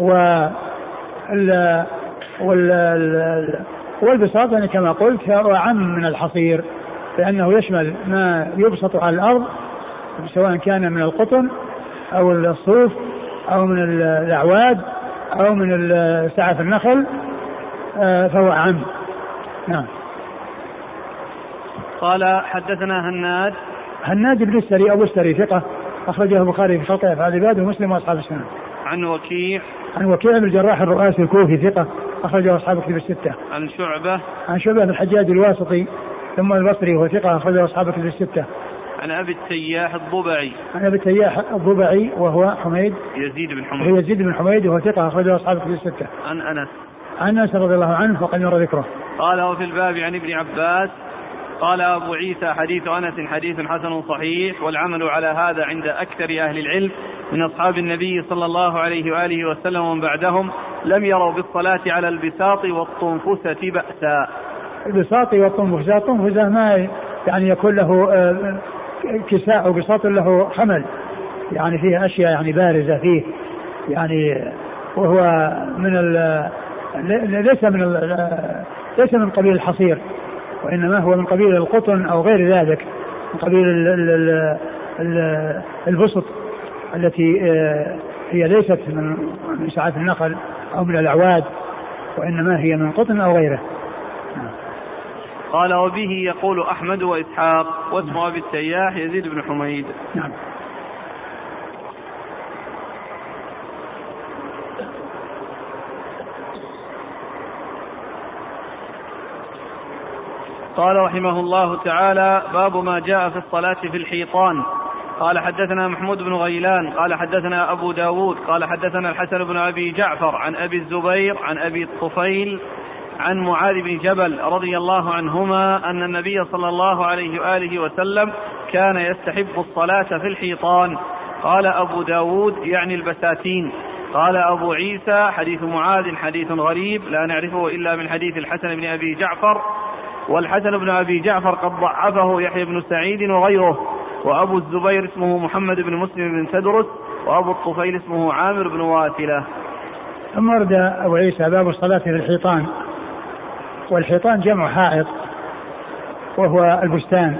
و والبساط يعني كما قلت هو أعم من الحصير لأنه يشمل ما يبسط على الأرض سواء كان من القطن أو الصوف أو من الأعواد أو من سعف النخل آه، فهو أعم نعم. قال حدثنا هناد. هناد بن السري أبو السري ثقة. أخرجه البخاري في خلق أفعال العباد ومسلم وأصحاب السنة عن وكيع عن وكيع بن الجراح الرؤاسي الكوفي ثقة أخرجه أصحاب كتب الستة. عن شعبة عن شعبة بن الحجاج الواسطي ثم البصري وهو ثقة أخرجه أصحاب كتب الستة. عن أبي التياح الضبعي. عن أبي التياح الضبعي وهو حميد يزيد بن حميد. يزيد بن حميد وهو ثقة أخرجه أصحاب كتب الستة. عن أنس. عن أنس رضي الله عنه وقد مر ذكره. قال وفي الباب عن ابن عباس قال أبو عيسى حديث أنس حديث حسن صحيح والعمل على هذا عند أكثر أهل العلم من أصحاب النبي صلى الله عليه وآله وسلم ومن بعدهم لم يروا بالصلاة على البساط والطنفسة بأسا. البساط والطنفسة الطنفسة ما يعني يكون له آه، كساء أو بساط له خمل يعني فيه أشياء يعني بارزة فيه. يعني وهو من ليس من ليس من قبيل الحصير. وإنما هو من قبيل القطن أو غير ذلك من قبيل البسط التي آه، هي ليست من ساعات النخل أو من الأعواد وإنما هي من قطن أو غيره. قال وبه يقول أحمد وإسحاق واسم أبي التياح يزيد بن حميد. نعم. قال رحمه الله تعالى باب ما جاء في الصلاة في الحيطان. قال حدثنا محمود بن غيلان قال حدثنا أبو داود قال حدثنا الحسن بن أبي جعفر عن أبي الزبير عن أبي الطفيل عن معاذ بن جبل رضي الله عنهما أن النبي صلى الله عليه وآله وسلم كان يستحب الصلاة في الحيطان. قال أبو داود يعني البساتين. قال أبو عيسى حديث معاذ حديث غريب لا نعرفه إلا من حديث الحسن بن أبي جعفر والحسن بن أبي جعفر قد ضعفه يحيى بن سعيد وغيره وأبو الزبير اسمه محمد بن مسلم بن تدرس وأبو الطفيل اسمه عامر بن واتلة ثم ورد أبو عيسى باب الصلاة في الحيطان والحيطان جمع حائط وهو البستان.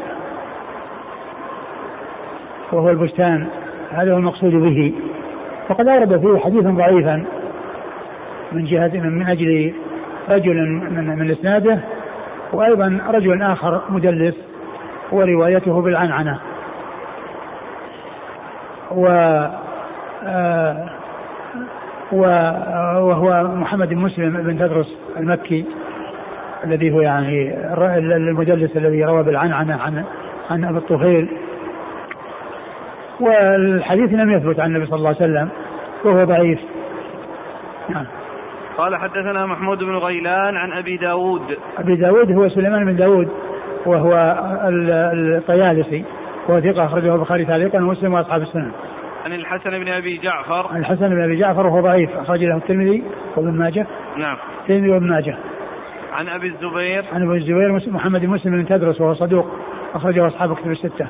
وهو البستان هذا هو المقصود به. وقد أورد فيه حديثا ضعيفا من جهة من أجل رجل من, من إسناده وأيضا رجل آخر مدلس وروايته بالعنعنة. و آه، وهو محمد بن مسلم بن تدرس المكي الذي هو يعني المدلس الذي روى بالعنعنة عن عن أبي الطفيل والحديث لم يثبت عن النبي صلى الله عليه وسلم وهو ضعيف. نعم. قال حدثنا محمود بن غيلان عن أبي داود. أبي داود هو سليمان بن داود وهو الطيالسي وهو ثقة أخرجه البخاري تعليقا ومسلم وأصحاب السنة عن الحسن بن أبي جعفر. عن الحسن بن أبي جعفر وهو ضعيف أخرج له الترمذي وابن ماجه. نعم. الترمذي وابن ماجه. عن أبي الزبير. عن أبي الزبير محمد بن مسلم بن تدرس وهو صدوق أخرجه أصحاب كتب الستة.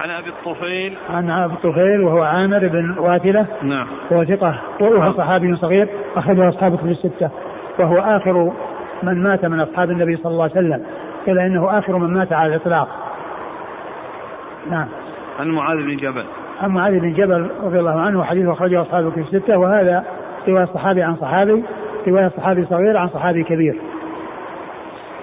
عن أبي الطفيل. عن أبي الطفيل وهو عامر بن واتلة. نعم. وهو ثقة. وهو نعم. صحابي صغير أخرجه أصحاب كتب الستة. وهو آخر من مات من أصحاب النبي صلى الله عليه وسلم. الا إنه آخر من مات على الإطلاق. نعم. عن معاذ بن جبل. عن معاذ بن جبل رضي الله عنه وحديثه أخرجه أصحاب كتب الستة. وهذا رواية صحابي عن صحابي رواية صحابي صغير عن صحابي كبير.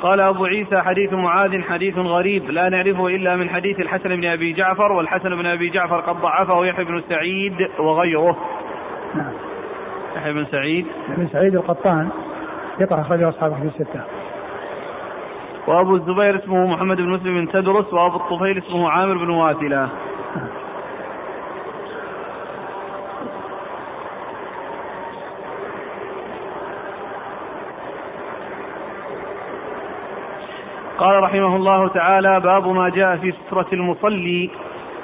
قال أبو عيسى حديث معاذ حديث غريب لا نعرفه إلا من حديث الحسن بن أبي جعفر والحسن بن أبي جعفر قد ضعفه يحيى بن سعيد وغيره. نعم. يحيى بن سعيد. بن سعيد القطان ثقة أخرجه أصحابه في الستة. وأبو الزبير اسمه محمد بن مسلم بن تدرس وأبو الطفيل اسمه عامر بن واثلة. قال رحمه الله تعالى باب ما جاء في سترة المصلي.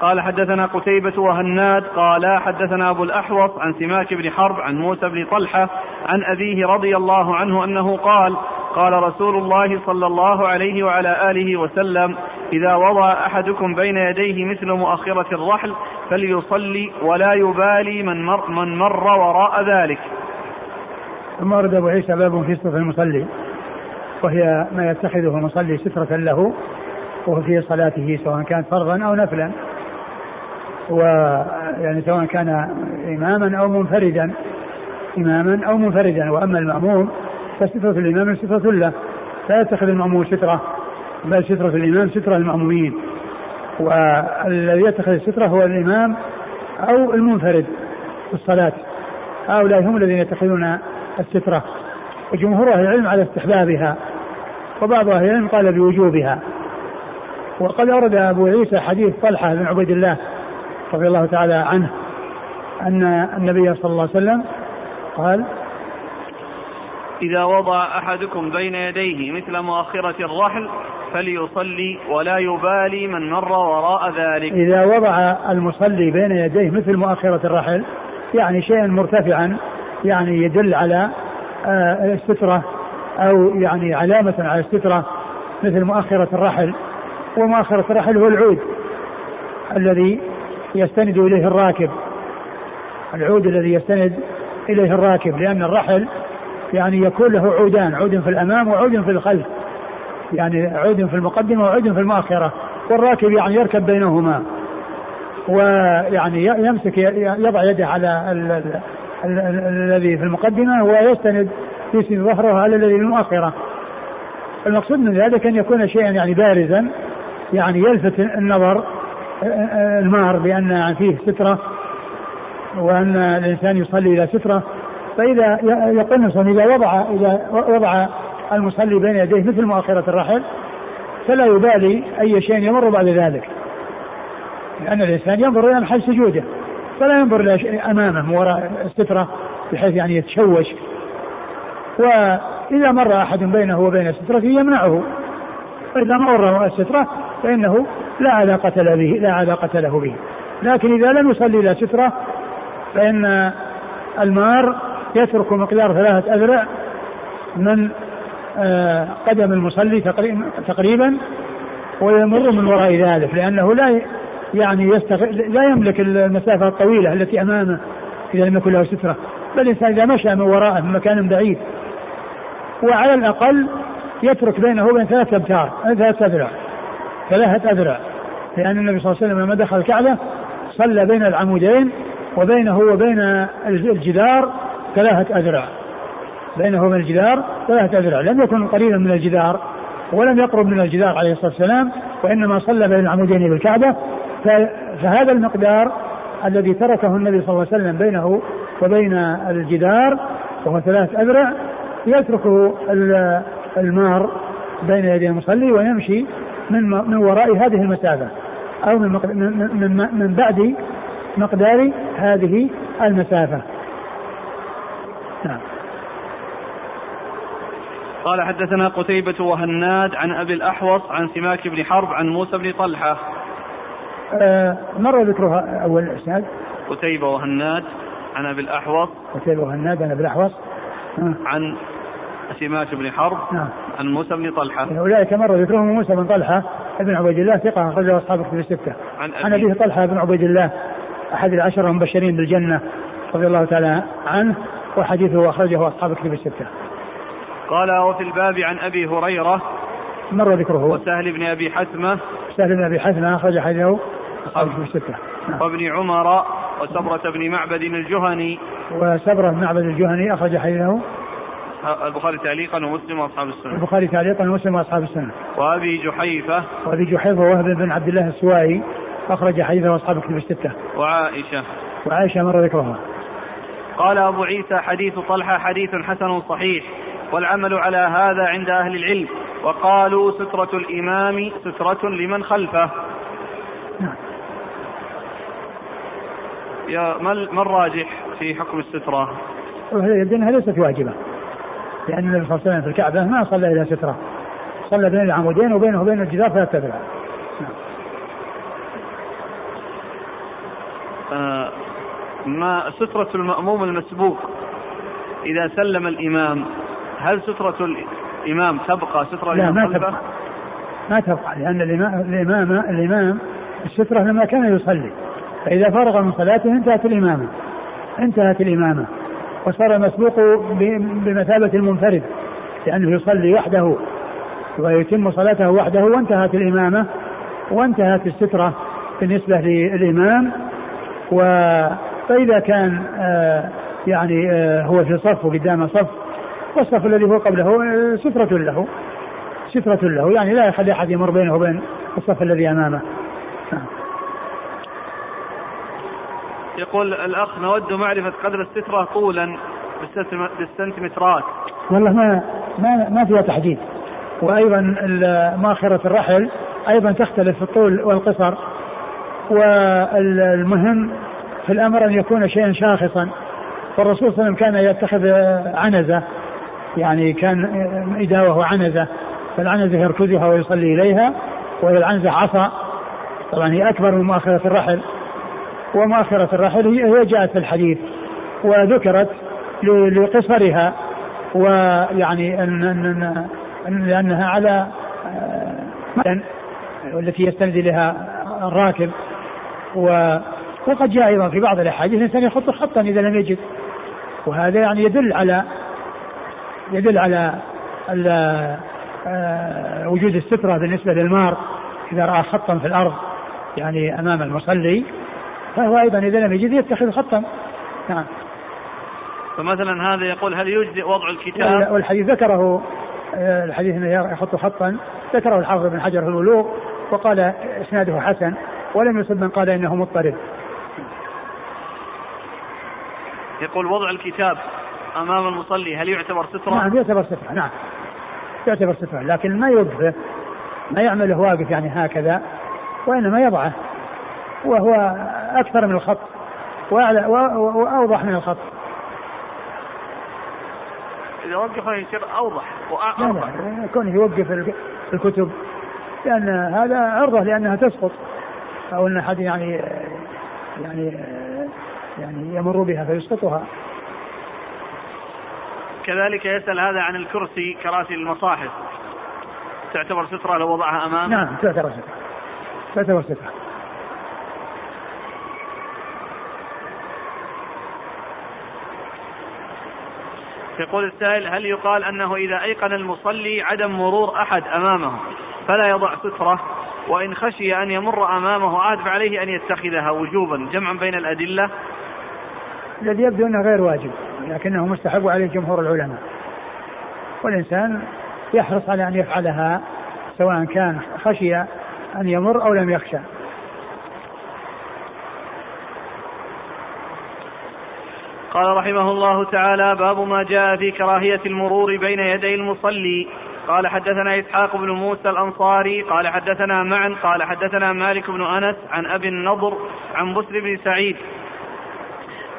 قال حدثنا قتيبة وهناد. قال حدثنا أبو الأحوص عن سماك بن حرب عن موسى بن طلحة عن أبيه رضي الله عنه أنه قال قال رسول الله صلى الله عليه وعلى آله وسلم إذا وضع أحدكم بين يديه مثل مؤخرة الرحل فليصلي ولا يبالي من مر, من مر وراء ذلك. ثم ورد أبو عيسى باب في سترة المصلي. وهي ما يتخذه المصلي سترة له وهو في صلاته سواء كانت فرضا أو نفلا. ويعني سواء كان إماما أو منفردا إماما أو منفردا. وأما المأموم فسترة الإمام سترة له. لا يتخذ المأموم سترة بل سترة الإمام سترة المأمومين. والذي يتخذ السترة هو الإمام أو المنفرد في الصلاة. هؤلاء هم الذين يتخذون السترة. وجمهور أهل العلم على استحبابها. وبعض أهل العلم قال بوجوبها. وقد أورد أبو عيسى حديث طلحة بن عبيد الله رضي الله تعالى عنه أن النبي صلى الله عليه وسلم قال إذا وضع أحدكم بين يديه مثل مؤخرة الرحل فليصلي ولا يبالي من مر وراء ذلك. إذا وضع المصلي بين يديه مثل مؤخرة الرحل يعني شيئا مرتفعا يعني يدل على آه، السترة أو يعني علامة على السترة مثل مؤخرة الرحل ومؤخرة الرحل هو العود الذي يستند إليه الراكب. العود الذي يستند إليه الراكب لأن الرحل يعني يكون له عودان عود في الأمام وعود في الخلف يعني عود في المقدمة وعود في المؤخرة والراكب يعني يركب بينهما ويعني يمسك يضع يده على الذي في المقدمة ويستند يسند ظهره على الذي المؤخرة المقصود من ذلك أن يكون شيئا يعني بارزا يعني يلفت النظر المار بأن فيه سترة وأن الإنسان يصلي إلى سترة. فإذا يقول إذا وضع إذا وضع المصلي بين يديه مثل مؤخرة الرحل فلا يبالي أي شيء يمر بعد ذلك. لأن الإنسان ينظر إلى محل سجوده فلا ينظر إلى أمامه وراء السترة بحيث يعني يتشوش. وإذا مر أحد بينه وبين السترة يمنعه. فإذا مر السترة فإنه لا علاقة له به لا علاقة له به. لكن إذا لم يصلي إلى سترة فإن المار يترك مقدار ثلاثة أذرع من آه، قدم المصلي تقريبا ويمر من وراء ذلك لأنه لا يعني يستغل لا يملك المسافة الطويلة التي أمامه إذا لم يكن له سترة. بل الإنسان إذا مشى من وراءه من مكان بعيد وعلى الأقل يترك بينه وبين ثلاثة أمتار ثلاثة أذرع ثلاثة أذرع لأن النبي صلى الله عليه وسلم لما دخل الكعبة صلى بين العمودين وبينه وبين الجدار ثلاثة أذرع. بينه وبين الجدار ثلاثة أذرع لم يكن قريبا من الجدار ولم يقرب من الجدار عليه الصلاة والسلام وإنما صلى بين العمودين بالكعبة. فهذا المقدار الذي تركه النبي صلى الله عليه وسلم بينه وبين الجدار وهو ثلاث أذرع يتركه المار بين يدي المصلي ويمشي من من وراء هذه المسافة أو من من من بعد مقدار هذه المسافة. نعم. قال حدثنا قتيبة وهناد عن أبي الأحوص عن سماك بن حرب عن موسى بن طلحة آه مر ذكرها أول الإسناد قتيبة وهناد عن أبي الأحوص قتيبة وهناد عن أبي الأحوص. عن سماك بن حرب نعم. عن موسى بن طلحة. أولئك مر ذكرهم موسى بن طلحة ابن عبيد الله ثقة أخرجه أصحاب كتب الستة. عن, عن أبيه طلحة بن عبيد الله أحد العشرة المبشرين بالجنة رضي الله تعالى عنه وحديثه أخرجه أصحاب كتب الستة. قال وفي الباب عن أبي هريرة مر ذكره. وسهل بن أبي حثمة. سهل بن أبي حثمة أخرج حديثه أصحاب الستة. نعم. وابن عمر وسبرة بن معبد الجهني. وسبرة بن معبد الجهني أخرج حديثه. البخاري تعليقا ومسلم وأصحاب السنة. البخاري تعليقا ومسلم وأصحاب السنة. وأبي جحيفة. وأبي جحيفة وهب بن عبد الله السوائي أخرج حديثه وأصحاب الكتب الستة. وعائشة. وعائشة مر ذكرها. قال أبو عيسى حديث طلحة حديث حسن صحيح والعمل على هذا عند أهل العلم. وقالوا سترة الإمام سترة لمن خلفه نعم. يا ما الراجح في حكم السترة؟ يبدو أنها ليست واجبة. لأن النبي صلى الله عليه وسلم في الكعبة ما صلى إلى سترة. صلى بين العمودين وبينه وبين الجدار ثلاثة أذرع. آه ما سترة المأموم المسبوق؟ إذا سلم الإمام هل سترة الإمام تبقى سترة لا ما تبقى. ما تبقى لأن الإمام الإمام الإمام السترة لما كان يصلي. فإذا فرغ من صلاته انتهت الإمامة. انتهت الإمامة. وصار المسبوق بمثابة المنفرد لأنه يصلي وحده ويتم صلاته وحده وانتهت الإمامة وانتهت السترة بالنسبة للإمام. و فإذا كان آه يعني آه هو في صف وقدامه صف والصف الذي هو قبله آه، سترة له. سترة له. يعني لا يخلي أحد يمر بينه وبين الصف الذي أمامه نعم. يقول الأخ نود معرفة قدر السترة طولا بالسنتيمترات. والله ما ما ما فيها تحديد. وأيضا ماخرة الرحل أيضا تختلف في الطول والقصر. والمهم في الأمر أن يكون شيئا شاخصا. فالرسول صلى الله عليه وسلم كان يتخذ عنزة. يعني كان إداوة عنزة فالعنزة يركزها ويصلي إليها. والعنزة عصا. طبعا هي أكبر من مؤخرة الرحل. ومؤخرة الرحل هي جاءت في الحديث وذكرت لقصرها ويعني أن, أن, أن لأنها على آه، التي يستند إليها الراكب. و وقد جاء أيضا في بعض الأحاديث الإنسان يخط خطا إذا لم يجد. وهذا يعني يدل على يدل على آه، وجود السترة بالنسبة للمار إذا رأى خطا في الأرض يعني أمام المصلي. فهو أيضا إذا لم يجد يتخذ خطا. نعم. فمثلا هذا يقول هل يجزئ وضع الكتاب؟ والحديث ذكره آه، الحديث إنه يحط خطا. ذكره الحافظ بن حجر في البلوغ وقال إسناده حسن ولم يصب من قال إنه مضطرب. يقول وضع الكتاب أمام المصلي هل يعتبر سترة؟ نعم يعتبر سترة نعم. يعتبر سترة لكن ما يوقفه ما يعمله واقف يعني هكذا وإنما يضعه. وهو أكثر من الخط وأوضح من الخط إذا وقفه يصير لا لا كونه يوقف الكتب لأن هذا عرضة لأنها تسقط أو إن أحد يعني يعني يعني يمر بها فيسقطها. كذلك يسأل هذا عن الكرسي كراسي المصاحف. تعتبر سترة لو وضعها أمامه نعم تعتبر سترة. تعتبر سترة. يقول السائل هل يقال أنه إذا أيقن المصلي عدم مرور أحد أمامه فلا يضع سترة؟ وإن خشي أن يمر أمامه عاد فعليه أن يتخذها وجوبا. جمعا بين الأدلة. الذي يبدو أنه غير واجب لكنه مستحب عليه جمهور العلماء. والإنسان يحرص على أن يفعلها سواء كان خشي أن يمر أو لم يخشى. قال رحمه الله تعالى باب ما جاء في كراهية المرور بين يدي المصلي. قال حدثنا إسحاق بن موسى الأنصاري قال حدثنا معا قال حدثنا مالك بن أنس عن أبي النضر عن بسر بن سعيد.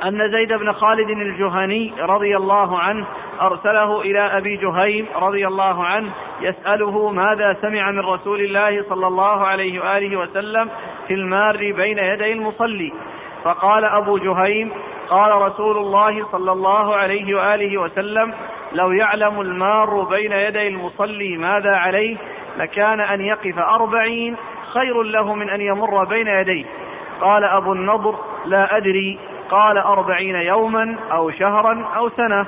أن زيد بن خالد الجهني رضي الله عنه أرسله إلى أبي جهيم رضي الله عنه يسأله ماذا سمع من رسول الله صلى الله عليه وآله وسلم في المار بين يدي المصلي. فقال أبو جهيم قال رسول الله صلى الله عليه وآله وسلم لو يعلم المار بين يدي المصلي ماذا عليه لكان أن يقف أربعين خير له من أن يمر بين يديه. قال أبو النضر لا أدري. قال أربعين يوما أو شهرا أو سنة.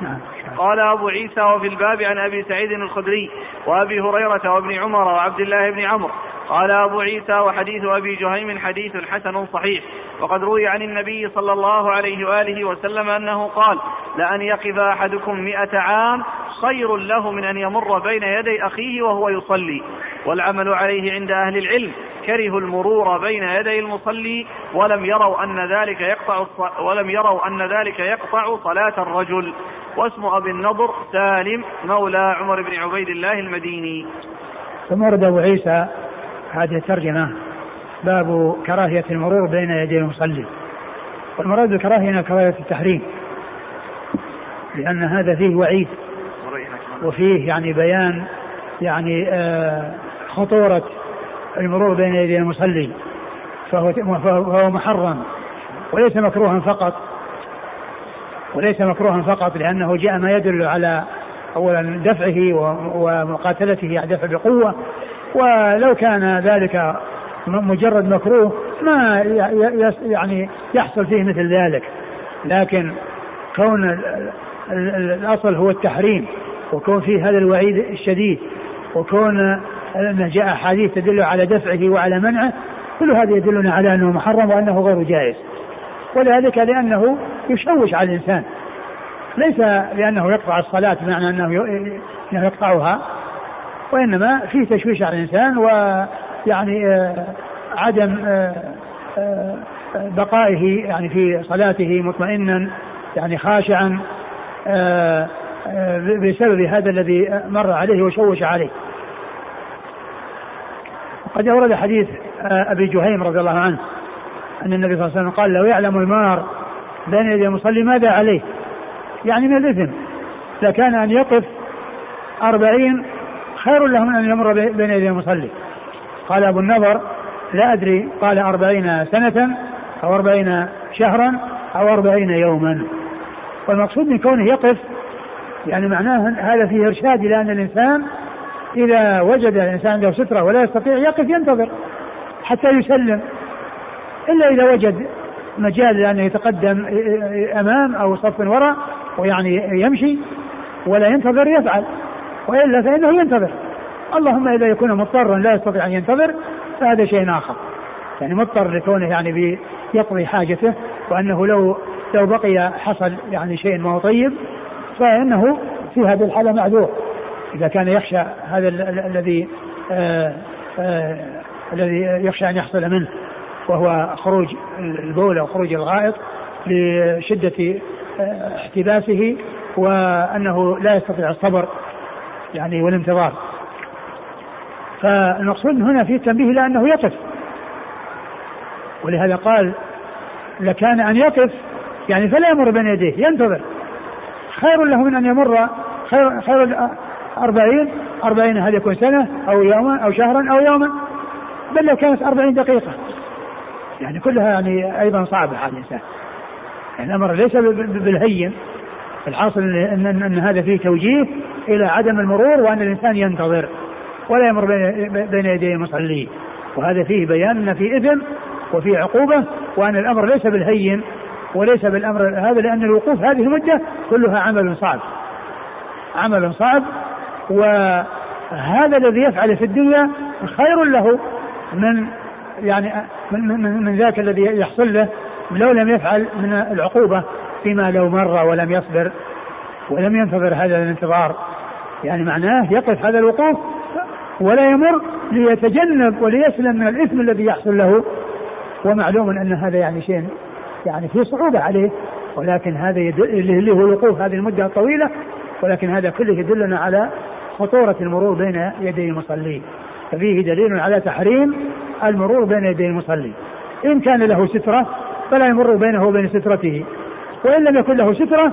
نعم. قال أبو عيسى وفي الباب عن أبي سعيد الخدري وأبي هريرة وابن عمر وعبد الله بن عمرو. قال أبو عيسى وحديث أبي جهيم حديث حسن صحيح. وقد روي عن النبي صلى الله عليه وآله وسلم أنه قال لأن يقف أحدكم مئة عام خير له من أن يمر بين يدي أخيه وهو يصلي. والعمل عليه عند أهل العلم كرهوا المرور بين يدي المصلي ولم يروا أن ذلك يقطع ولم يروا أن ذلك يقطع صلاة الرجل. واسم أبي النضر سالم مولى عمر بن عبيد الله المديني. ثم ورد أبو عيسى هذه الترجمة باب كراهية المرور بين يدي المصلي. والمراد بالكراهية هنا كراهية التحريم لأن هذا فيه وعيد وفيه يعني بيان يعني آه خطورة المرور بين يدي المصلي. فهو فهو محرم وليس مكروها فقط وليس مكروها فقط لأنه جاء ما يدل على أولا دفعه ومقاتلته يعني دفع بقوة ولو كان ذلك مجرد مكروه ما يعني يحصل فيه مثل ذلك. لكن كون الأصل هو التحريم وكون فيه هذا الوعيد الشديد وكون انه جاء احاديث تدل على دفعه وعلى منعه كل هذا يدلنا على أنه محرم وأنه غير جائز. وذلك لأنه يشوش على الإنسان. ليس لأنه يقطع الصلاة بمعنى أنه أنه يقطعها. وإنما فيه تشويش على الإنسان ويعني آه، عدم آه، آه، بقائه يعني في صلاته مطمئنا يعني خاشعا بسبب هذا الذي مر عليه وشوش عليه. قد أورد حديث أبي جهيم رضي الله عنه أن النبي صلى الله عليه وسلم قال لو يعلم المار بين يدي المصلي ماذا عليه؟ يعني من الإثم. لكان أن يقف أربعين خير له من أن يمر بين يدي المصلي. قال أبو النضر لا أدري قال أربعين سنة أو أربعين شهرا أو أربعين يوما. والمقصود من كونه يقف يعني معناه هذا فيه إرشاد إلى أن الإنسان إذا وجد الإنسان عنده سترة ولا يستطيع يقف ينتظر حتى يسلم. إلا إذا وجد مجال لأنه يتقدم أمام أو صف وراء ويعني يمشي ولا ينتظر يفعل. وإلا فإنه ينتظر. اللهم إذا يكون مضطرا لا يستطيع أن ينتظر فهذا شيء آخر. يعني مضطر لكونه يعني يقضي حاجته وأنه لو لو بقي حصل يعني شيء ما هو طيب فإنه في هذه الحالة معذور. إذا كان يخشى هذا الذي آه، آه، الذي يخشى أن يحصل منه وهو خروج البول أو خروج الغائط لشدة آه، احتباسه وأنه لا يستطيع الصبر يعني والانتظار. فالمقصود هنا في التنبيه إلى أنه يقف. ولهذا قال لكان أن يقف يعني فلا يمر بين يديه ينتظر. خير له من أن يمر خير خير أربعين أربعين هل يكون سنة أو يوما أو شهرا أو يوما. بل لو كانت أربعين دقيقة. يعني كلها يعني أيضا صعبة على الإنسان. يعني الأمر ليس بالهين. الحاصل ان ان, إن هذا فيه توجيه إلى عدم المرور وأن الإنسان ينتظر ولا يمر بين, يدي المصلي وهذا فيه بيان إن في إثم وفي عقوبة وأن الأمر ليس بالهين وليس بالأمر هذا لأن الوقوف هذه المدة كلها عمل صعب. عمل صعب وهذا الذي يفعله في الدنيا خير له من يعني من, من, من ذاك الذي يحصل له لو لم يفعل من العقوبة. فيما لو مر ولم يصبر ولم ينتظر هذا الانتظار. يعني معناه يقف هذا الوقوف ولا يمر ليتجنب وليسلم من الإثم الذي يحصل له. ومعلوم أن هذا يعني شيء يعني في صعوبة عليه ولكن هذا اللي هو الوقوف هذه المدة الطويلة ولكن هذا كله يدلنا على خطورة المرور بين يدي المصلي. ففيه دليل على تحريم المرور بين يدي المصلي. إن كان له سترة فلا يمر بينه وبين سترته. وإن لم يكن له سترة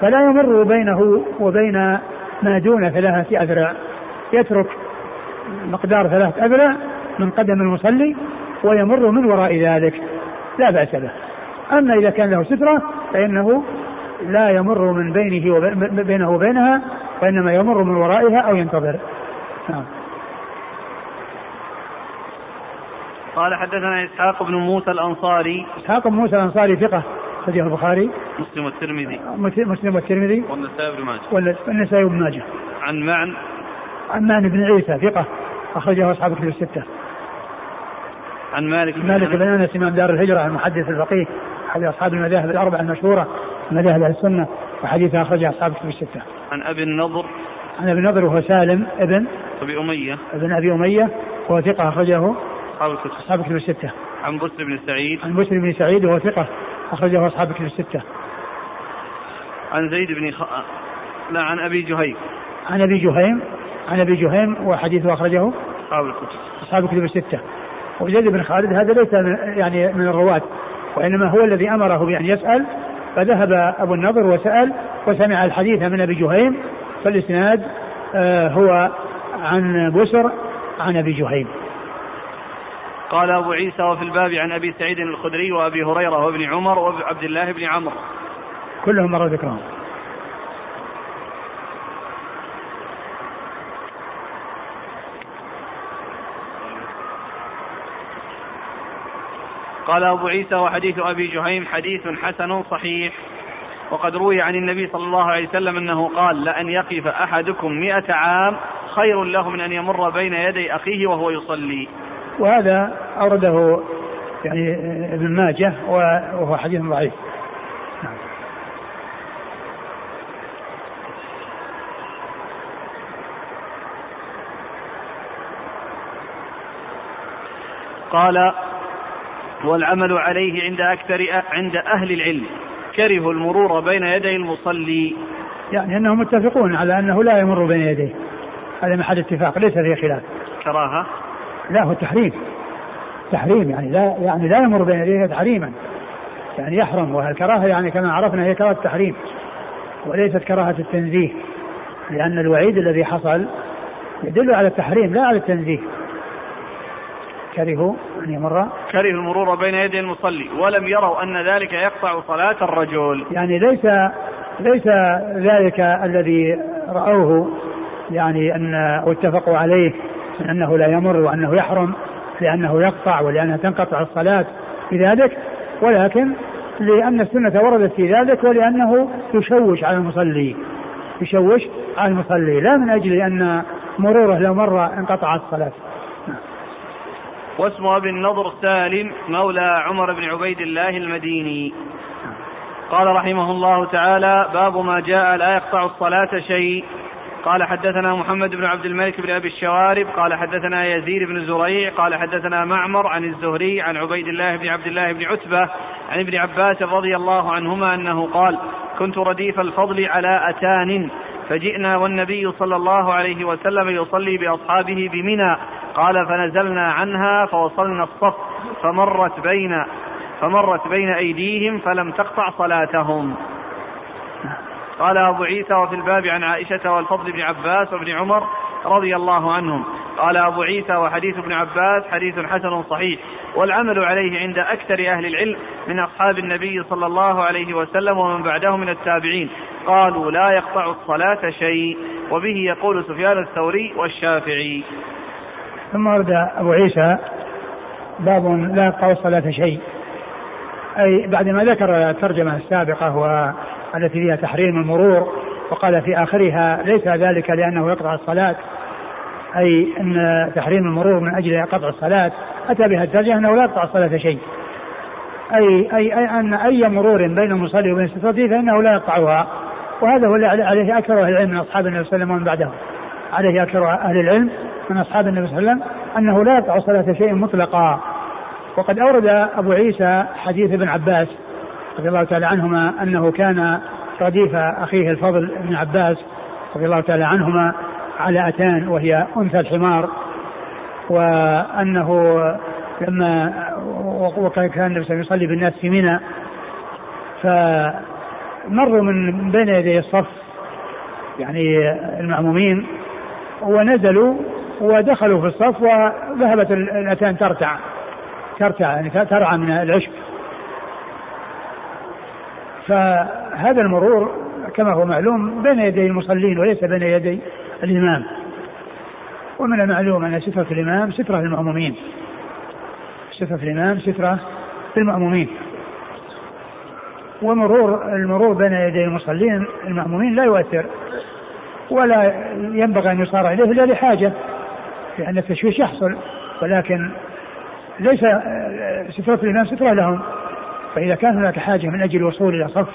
فلا يمر بينه وبين ما دون ثلاثة أذرع. يترك مقدار ثلاثة أذرع من قدم المصلي ويمر من وراء ذلك. لا بأس به. أما إذا كان له سترة فإنه لا يمر من بينه وبينه وبينها وإنما يمر من ورائها أو ينتظر. نعم. قال حدثنا إسحاق بن موسى الأنصاري. إسحاق بن موسى الأنصاري ثقة. أخرجه البخاري. مسلم والترمذي. مسلم والترمذي. والنسائي بن ماجه. والنسائي بن ماجه. عن معن. عن معن بن عيسى ثقة. أخرجه أصحاب الكتب الستة. عن مالك بن مالك بن أنس إمام دار الهجرة المحدث الفقيه أحد أصحاب المذاهب الأربعة المشهورة مذاهب أهل السنة وحديثه أخرجه أصحاب الكتب الستة. عن أبي النضر. عن أبي النضر وهو سالم ابن أبي أمية. ابن أبي أمية وهو ثقة أخرجه أصحاب الكتب. أصحاب الكتب الستة. عن بسر بن سعيد. عن بسر بن سعيد وهو ثقة. أخرجه أصحاب الكتب الستة. عن زيد بن خ... لا عن أبي جهيم. عن أبي جهيم عن أبي جهيم وحديثه أخرجه أصحاب الكتب. أصحاب الكتب الستة. وزيد بن خالد هذا ليس من يعني من الرواة وإنما هو الذي أمره بأن يسأل فذهب أبو النضر وسأل وسمع الحديث من أبي جهيم فالإسناد آه هو عن بسر عن أبي جهيم. قال أبو عيسى وفي الباب عن أبي سعيد الخدري وأبي هريرة وابن عمر وعبد الله بن عمرو. كلهم مر ذكرهم. قال أبو عيسى وحديث أبي جهيم حديث حسن صحيح. وقد روي عن النبي صلى الله عليه وسلم أنه قال لأن يقف أحدكم مئة عام خير له من أن يمر بين يدي أخيه وهو يصلي. وهذا أورده يعني ابن ماجه وهو حديث ضعيف. قال والعمل عليه عند أكثر عند أهل العلم كرهوا المرور بين يدي المصلي. يعني أنهم متفقون على أنه لا يمر بين يديه هذا محل اتفاق ليس فيه خلاف. كراهة؟ لا هو تحريم. تحريم يعني لا يعني لا يمر بين يديه تحريما. يعني يحرم والكراهة يعني كما عرفنا هي كراهة التحريم وليست كراهة التنزيه لأن الوعيد الذي حصل يدل على التحريم لا على التنزيه. كرهوا أن يمر. كرهوا المرور بين يدي المصلي ولم يروا أن ذلك يقطع صلاة الرجل. يعني ليس ليس ذلك الذي رأوه يعني أن واتفقوا عليه. من أنه لا يمر وأنه يحرم لأنه يقطع ولأنها تنقطع الصلاة بذلك ولكن لأن السنة وردت في ذلك ولأنه يشوش على المصلي يشوش على المصلي. لا من أجل أن مروره لو مر انقطعت الصلاة. واسم ابي النضر سالم مولى عمر بن عبيد الله المديني. قال رحمه الله تعالى باب ما جاء لا يقطع الصلاة شيء. قال حدثنا محمد بن عبد الملك بن أبي الشوارب قال حدثنا يزيد بن زريع قال حدثنا معمر عن الزهري عن عبيد الله بن عبد الله بن عتبة عن ابن عباس رضي الله عنهما أنه قال كنت رديف الفضل على أتان فجئنا والنبي صلى الله عليه وسلم يصلي بأصحابه بمنى قال فنزلنا عنها فوصلنا الصف فمرت بين فمرت بين أيديهم فلم تقطع صلاتهم. قال أبو عيسى وفي الباب عن عائشة والفضل بن عباس وابن عمر رضي الله عنهم. قال أبو عيسى وحديث ابن عباس حديث حسن صحيح. والعمل عليه عند أكثر أهل العلم من أصحاب النبي صلى الله عليه وسلم ومن بعده من التابعين. قالوا لا يقطع الصلاة شيء وبه يقول سفيان الثوري والشافعي. ثم ورد أبو عيسى باب لا يقطع الصلاة شيء. أي بعد ما ذكر الترجمة السابقة والتي فيها تحريم المرور وقال في آخرها ليس ذلك لأنه يقطع الصلاة أي أن تحريم المرور من أجل قطع الصلاة أتى بها الترجمة أنه لا يقطع الصلاة شيء. أي, أي, أي أن أي مرور بين المصلي وبين سترته فإنه لا يقطعها وهذا هو عليه أكثر أهل العلم من أصحاب النبي صلى الله عليه وسلم ومن عليه أكثر أهل العلم من أصحاب النبي صلى الله عليه وسلم أنه لا يقطع صلاة شيء مطلقا. وقد أورد أبو عيسى حديث ابن عباس رضي الله تعالى عنهما أنه كان رديف أخيه الفضل بن عباس رضي الله تعالى عنهما على أتان وهي أنثى الحمار وأنه لما وكان النبي صلى يصلي بالناس في منى فمروا من بين يدي الصف يعني المأمومين ونزلوا ودخلوا في الصف وذهبت الأتان ترتع ترتع يعني ترعى من العشب. فهذا المرور كما هو معلوم بين يدي المصلين وليس بين يدي الإمام. ومن المعلوم أن سترة الإمام سترة للمأمومين. سترة الإمام سترة للمأمومين. ومرور المرور بين يدي المصلين المأمومين لا يؤثر. ولا ينبغي أن يصار إليه إلا لحاجة لأن التشويش يحصل. ولكن ليس سترة الإمام سترة لهم. فإذا كان هناك حاجة من أجل الوصول إلى صف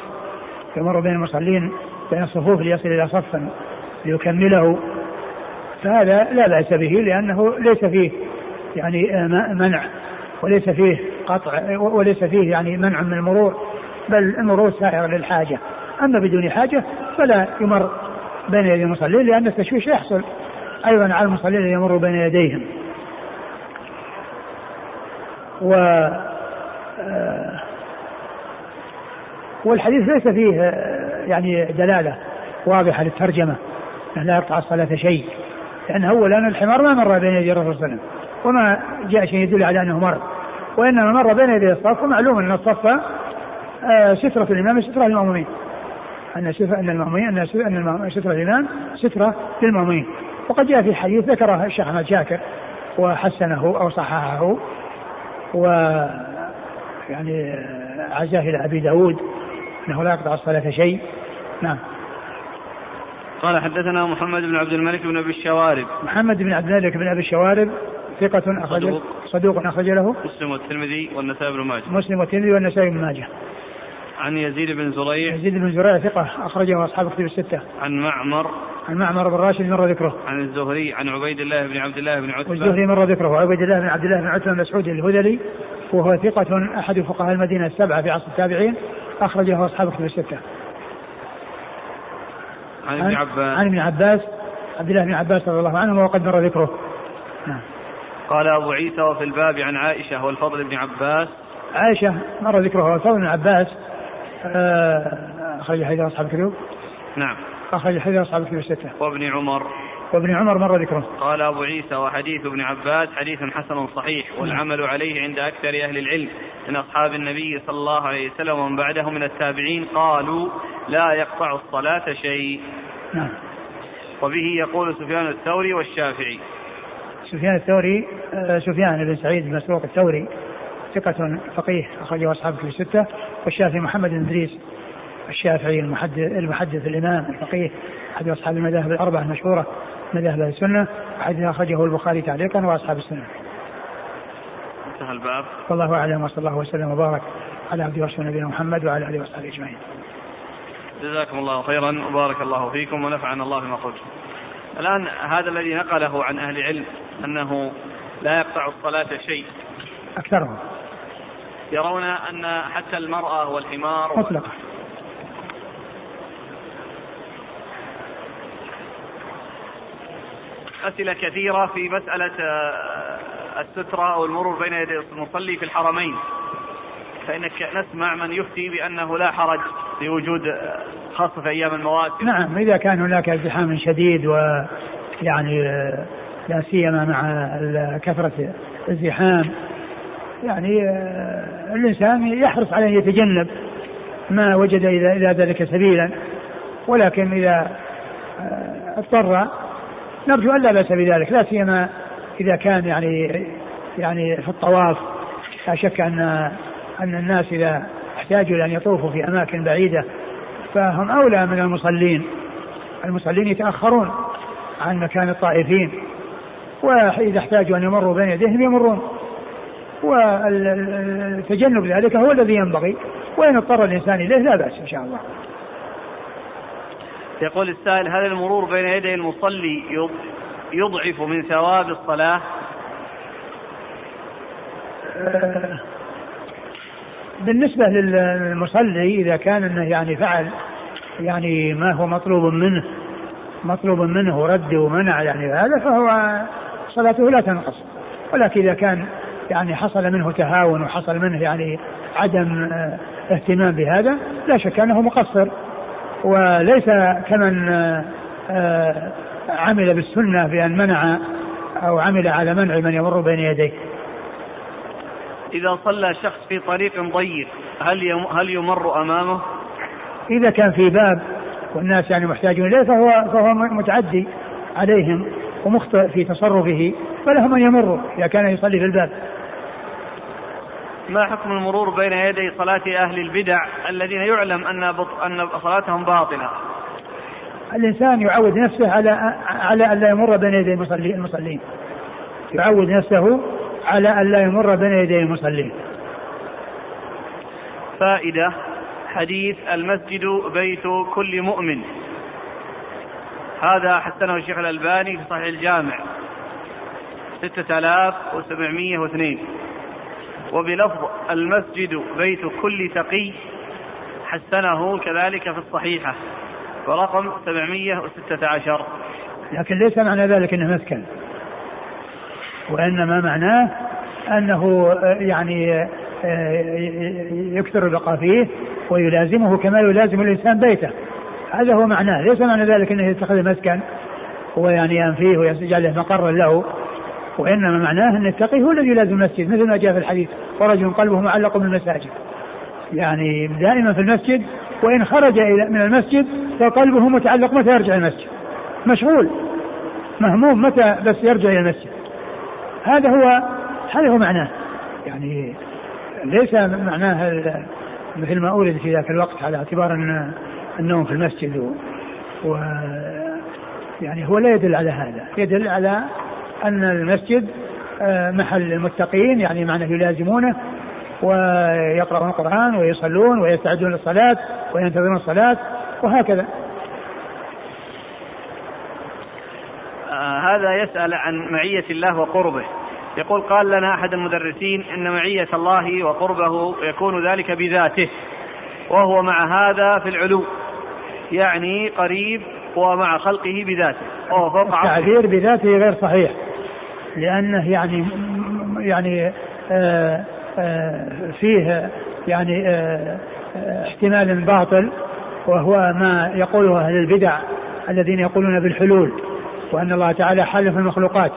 يمر بين المصلين بين الصفوف ليصل إلى صف ليكمله. فهذا لا بأس به لأنه ليس فيه يعني منع وليس فيه قطع وليس فيه يعني منع من المرور بل المرور سائر للحاجة. أما بدون حاجة فلا يمر بين يدي المصلين لأن التشويش يحصل أيضا على المصلين يمر بين يديهم. و آه، والحديث ليس فيه آه، يعني دلالة واضحة للترجمة لا يقطع الصلاة شيء لأن أولا الحمار ما مر بين يدي الرسول صلى الله عليه وسلم وما جاء شيء يدل على أنه مر وإنما مر بين يدي الصف ومعلوم أن الصف آه، سترة الإمام سترة للمأمومين. أن سترة أن المأمومين أن سترة الإمام سترة للمأمومين. وقد جاء في حديث ذكره الشيخ أحمد شاكر وحسنه أو صححه و يعني عزاه إلى أبي داود أنه لا يقطع الصلاة شيء. نعم. قال حدثنا محمد بن عبد الملك بن أبي الشوارب. محمد بن عبد الملك بن أبي الشوارب ثقة أخرج صدوق. صدوق أخرج له. مسلم والترمذي والنسائي بن ماجه. مسلم والترمذي والنسائي بن ماجه. عن يزيد بن زريع. يزيد بن زريع ثقة أخرجه أصحاب كتب الستة. عن معمر. عن معمر بن راشد مر ذكره. عن الزهري عن عبيد الله بن عبد الله بن عتبة. والزهري مر ذكره. وعبيد الله بن عبد الله بن عتبة بن مسعود الهذلي وهو ثقة أحد فقهاء المدينة السبعة في عصر التابعين. أخرجه أصحاب كتب الستة. عن ابن عباس. عن ابن عباس عبد الله بن عباس رضي الله عنه وقد مر ذكره. نعم. قال أبو عيسى وفي الباب عن عائشة والفضل بن عباس. عائشة مر ذكره والفضل بن عباس. آه، أخرج حديث أصحاب الكتب. نعم. أخرج حديث أصحاب الكتب الستة. وابن عمر. وابن عمر مر ذكره. قال أبو عيسى وحديث ابن عباس حديث حسن صحيح والعمل عليه عند أكثر أهل العلم. من أصحاب النبي صلى الله عليه وسلم ومن بعده من التابعين قالوا لا يقطع الصلاة شيء. نعم. وبه يقول سفيان الثوري والشافعي. سفيان الثوري آه، سفيان بن سعيد بن مسروق الثوري ثقة فقيه أخرجه أصحاب كتب الستة والشافعي محمد بن إدريس الشافعي المحدث المحدث الإمام الفقيه أحد أصحاب المذاهب الأربعة المشهورة. مذاهب أهل السنة حديث أخرجه البخاري تعليقا وأصحاب السنة. انتهى الباب. والله أعلم وصلى الله وسلم وبارك على عبد ورسول نبينا محمد وعلى آله وصحبه أجمعين. جزاكم الله خيرا وبارك الله فيكم ونفعنا الله بما قلتم الآن هذا الذي نقله عن أهل العلم أنه لا يقطع الصلاة شيء. أكثرهم. يرون أن حتى المرأة والحمار مطلقة أسئلة كثيرة في مسألة آه، السترة أو المرور بين يدي المصلي في الحرمين. فإنك نسمع من يفتي بأنه لا حرج في وجود آه، خاصة في أيام المواسم نعم إذا كان هناك ازدحام شديد ويعني آه، لا سيما مع كثرة الازدحام يعني الإنسان يحرص على أن يتجنب ما وجد إلى ذلك سبيلا. ولكن إذا اضطر نرجو أن لا بأس بذلك لا سيما إذا كان يعني يعني في الطواف لا شك أن أن الناس إذا احتاجوا إلى أن يطوفوا في أماكن بعيدة فهم أولى من المصلين. المصلين يتأخرون عن مكان الطائفين وإذا احتاجوا أن يمروا بين يديهم يمرون. والتجنب ذلك هو الذي ينبغي وإن اضطر الإنسان إليه لا بأس إن شاء الله. يقول السائل هل المرور بين يدي المصلي يض- يضعف من ثواب الصلاة؟ آه، بالنسبة للمصلي إذا كان أنه يعني فعل يعني ما هو مطلوب منه مطلوب منه ورد ومنع يعني هذا فهو صلاته لا تنقص. ولكن إذا كان يعني حصل منه تهاون وحصل منه يعني عدم آه، اهتمام بهذا لا شك أنه مقصر. وليس كمن آه، عمل بالسنة بأن منع أو عمل على منع من يمر بين يديه إذا صلى شخص في طريق ضيق هل هل يمر أمامه؟ إذا كان في باب والناس يعني محتاجون إليه فهو فهو متعدي عليهم ومخطئ في تصرفه فلهم أن يمروا إذا كان يصلي في الباب ما حكم المرور بين يدي صلاة أهل البدع الذين يعلم أن بط... أن صلاتهم باطلة؟ الإنسان يعود نفسه على على أن لا يمر بين يدي المصلي- المصلين. يعود نفسه على أن لا يمر بين يدي المصلين. فائدة حديث المسجد بيت كل مؤمن. هذا حسنه الشيخ الألباني في صحيح الجامع. 6702 وبلفظ المسجد بيت كل تقي حسنه كذلك في الصحيحة ورقم 716 لكن ليس معنى ذلك أنه مسكن وإنما معناه أنه آه، يعني آه، يكثر البقاء فيه ويلازمه كما يلازم الإنسان بيته. هذا هو معناه ليس معنى ذلك أنه يتخذ مسكن ويعني ينفيه ويجعله مقرا له. وإنما معناه أن التقي هو الذي يلازم المسجد مثل ما جاء في الحديث ورجل قلبه معلق بالمساجد. يعني دائما في المسجد وإن خرج إلى من المسجد فقلبه متعلق متى يرجع المسجد؟ مشغول مهموم متى بس يرجع إلى المسجد؟ هذا هو هذا هو معناه. يعني ليس معناه مثل ما أورد في ذاك الوقت على اعتبار أن النوم في المسجد و, و يعني هو لا يدل على هذا يدل على أن المسجد آه، محل المتقين يعني معناه يلازمونه ويقرؤون القرآن ويصلون ويستعدون للصلاة وينتظرون الصلاة وهكذا. آه هذا يسأل عن معية الله وقربه. يقول قال لنا أحد المدرسين أن معية الله وقربه يكون ذلك بذاته وهو مع هذا في العلو يعني قريب ومع خلقه بذاته. وهو فوق التعبير بذاته غير صحيح. لأنه يعني يعني آه آه فيه يعني آه احتمال باطل وهو ما يقوله أهل البدع الذين يقولون بالحلول وأن الله تعالى حل في المخلوقات.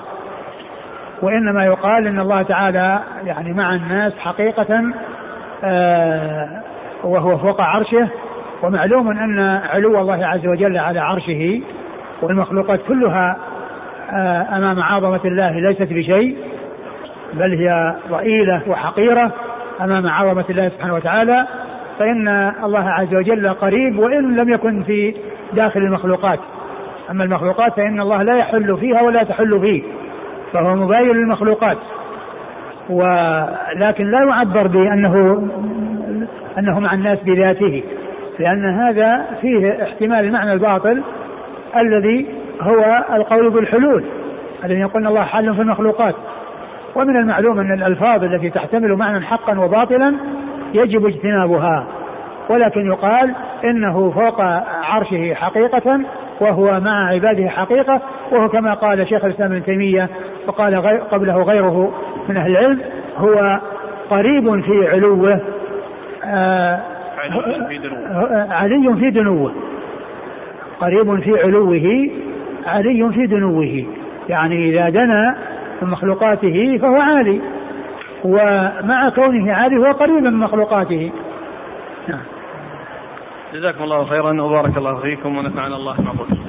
وإنما يقال أن الله تعالى يعني مع الناس حقيقة وهو فوق عرشه. ومعلوم أن علو الله عز وجل على عرشه والمخلوقات كلها آه أمام عظمة الله ليست بشيء بل هي ضئيلة وحقيرة أمام عظمة الله سبحانه وتعالى فإن الله عز وجل قريب وإن لم يكن في داخل المخلوقات. أما المخلوقات فإن الله لا يحل فيها ولا تحل فيه فهو مباين للمخلوقات. ولكن لا يعبر بأنه أنه مع الناس بذاته لأن هذا فيه احتمال المعنى الباطل الذي هو القول بالحلول الذي يقول الله حل في المخلوقات. ومن المعلوم أن الألفاظ التي تحتمل معنى حقا وباطلا يجب اجتنابها. ولكن يقال إنه فوق عرشه حقيقة وهو مع عباده حقيقة وهو كما قال شيخ الإسلام ابن تيمية وقال غير قبله غيره من أهل العلم هو قريب في علوه آه علي في دنوه. قريب في علوه علي في دنوه. يعني إذا دنا من مخلوقاته فهو عالي. ومع كونه عالي هو قريب من مخلوقاته. نعم. جزاكم الله خيرا وبارك الله فيكم ونفعنا الله ما قلت.